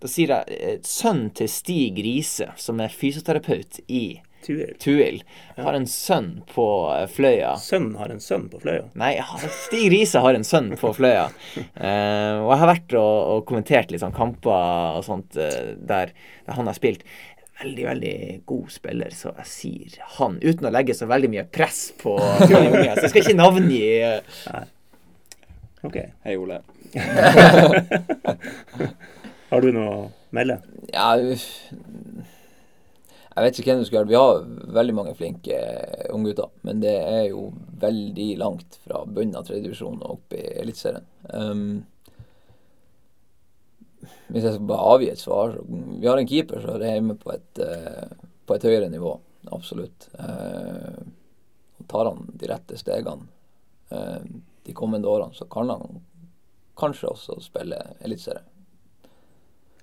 Da sier jeg sønn sønnen til Stig Riise, som er fysioterapeut i Tuil. Tuil, har en sønn på eh, Fløya. Sønnen har en sønn på Fløya. Nei, Stig Riise har en sønn på Fløya. Uh, og jeg har vært og, og kommentert litt sånn kamper og sånt uh, der, der han har spilt. Veldig, veldig god spiller, så jeg sier han. Uten å legge så veldig mye press på unge. Så jeg skal ikke navngi eh, OK. Hei, Ole. Har du noe å melde? Ja. Jeg vet ikke hvem du skulle vært. Vi har veldig mange flinke eh, unggutter, men det er jo veldig langt fra bunnen av tredjedivisjon og opp i Eliteserien. Um, hvis jeg skal bare avgi et svar Vi har en keeper som er hjemme på et, uh, på et høyere nivå. Absolutt. Uh, tar han de rette stegene uh, de kommende årene, så kan han kanskje også spille Eliteserie.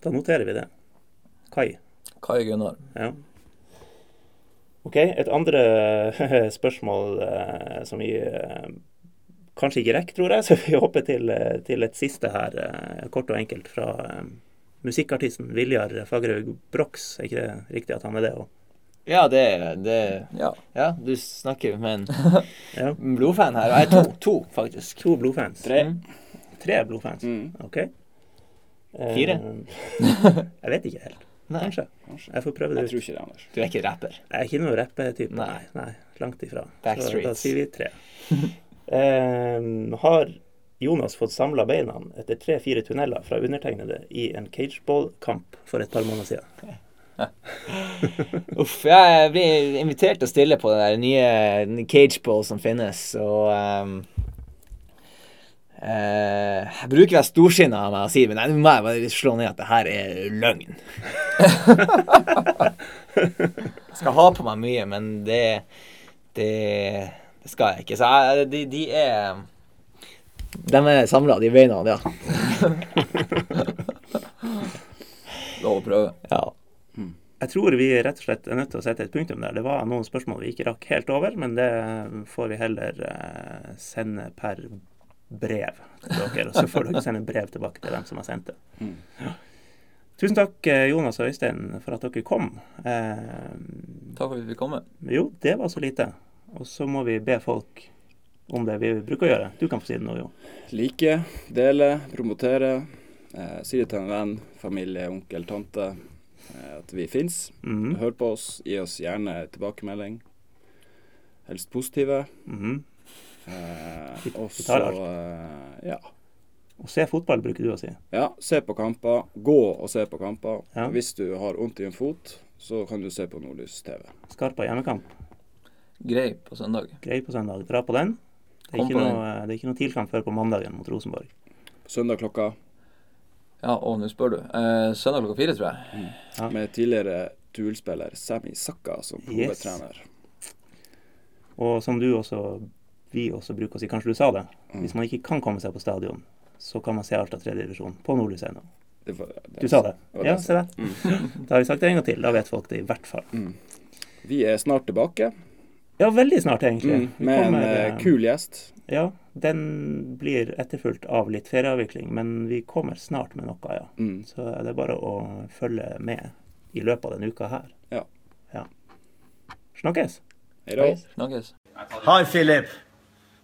Da noterer vi det. Kai. Kai Gunnar. Ja. OK, et andre spørsmål eh, som vi eh, kanskje ikke rekker, tror jeg, så vi hopper til, eh, til et siste her, kort og enkelt, fra musikkartisten Viljar Fagerhaug Brox. Er ikke det riktig at han er det òg? Ja, det, det Ja. Ja, du snakker med en Ja. blodfan her. Jeg er to, to faktisk. To blodfans. Tre. Tre blodfans. Mm. OK. Eh, Fire? jeg vet ikke helt. Nei, Kanskje. Kanskje. Jeg får prøve det Jeg tror ikke det, Anders. du er ikke rapper. Jeg er ikke noen rappetype. Nei. Nei. langt ifra. Så da sier vi tre. um, har Jonas fått samla beina etter tre-fire tunneler fra undertegnede i en cageball-kamp for et par måneder siden? Uff, jeg blir invitert til å stille på den der nye cageball som finnes, og eh, Jeg bruker å være storsinna av meg og si men nei, nå må jeg bare slå ned at det her er løgn. jeg skal ha på meg mye, men det Det, det skal jeg ikke. Så jeg, de, de er De er samla, de beina, ja. Lov å prøve. ja. Jeg tror vi rett og slett er nødt til å sette et punktum der. Det var noen spørsmål vi ikke rakk helt over, men det får vi heller eh, sende per brev til dere. Og så får dere sende brev tilbake til dem som har sendt det. Mm. Ja. Tusen takk, eh, Jonas og Øystein, for at dere kom. Eh, Takk for at vi fikk komme. jo, det var så lite. Og så må vi be folk om det vi bruker å gjøre. Du kan få si det nå, Jo. Like, dele, promotere. Eh, si det til en venn, familie, onkel, tante eh, at vi fins. Mhm, Hør på oss. Gi oss gjerne tilbakemelding. Helst positive. mhm. Eh, og så eh, ja. Og se fotball, bruker du å si. ja. Se på kamper. Gå og se på kamper. Ja. Hvis du har vondt i en fot, så kan du se på Nordlys TV. Skarpa hjemmekamp. Grei på søndag. Grei på søndag. Dra på den. Det er ikke på noe, det er ikke noe TIL-kamp før på mandagen mot Rosenborg. Søndag klokka Ja, og nå spør du. Eh, søndag klokka fire, tror jeg. Ja. med tidligere Duel-spiller Sami Sakka som Yes. hovedtrener. Og som du også, vi også bruker å si, kanskje du sa det, Mm. hvis man ikke kan komme seg på stadion, så kan man se alt av tredje divisjon på Nordlys ennå. Det var- det- Du sa det? Ja, se der. Da har vi sagt det en gang til. Da vet folk det i hvert fall. Vi er snart tilbake Ja, veldig snart, egentlig. mm, med en kommer, en eh, kul gjest. Ja, den blir etterfulgt av litt ferieavvikling, men vi kommer snart med noe, ja. Mm. Så det er bare å følge med i løpet av denne uka her. Ja. ja. Snakkes. Hei da. Snakkes. Hi, Philip.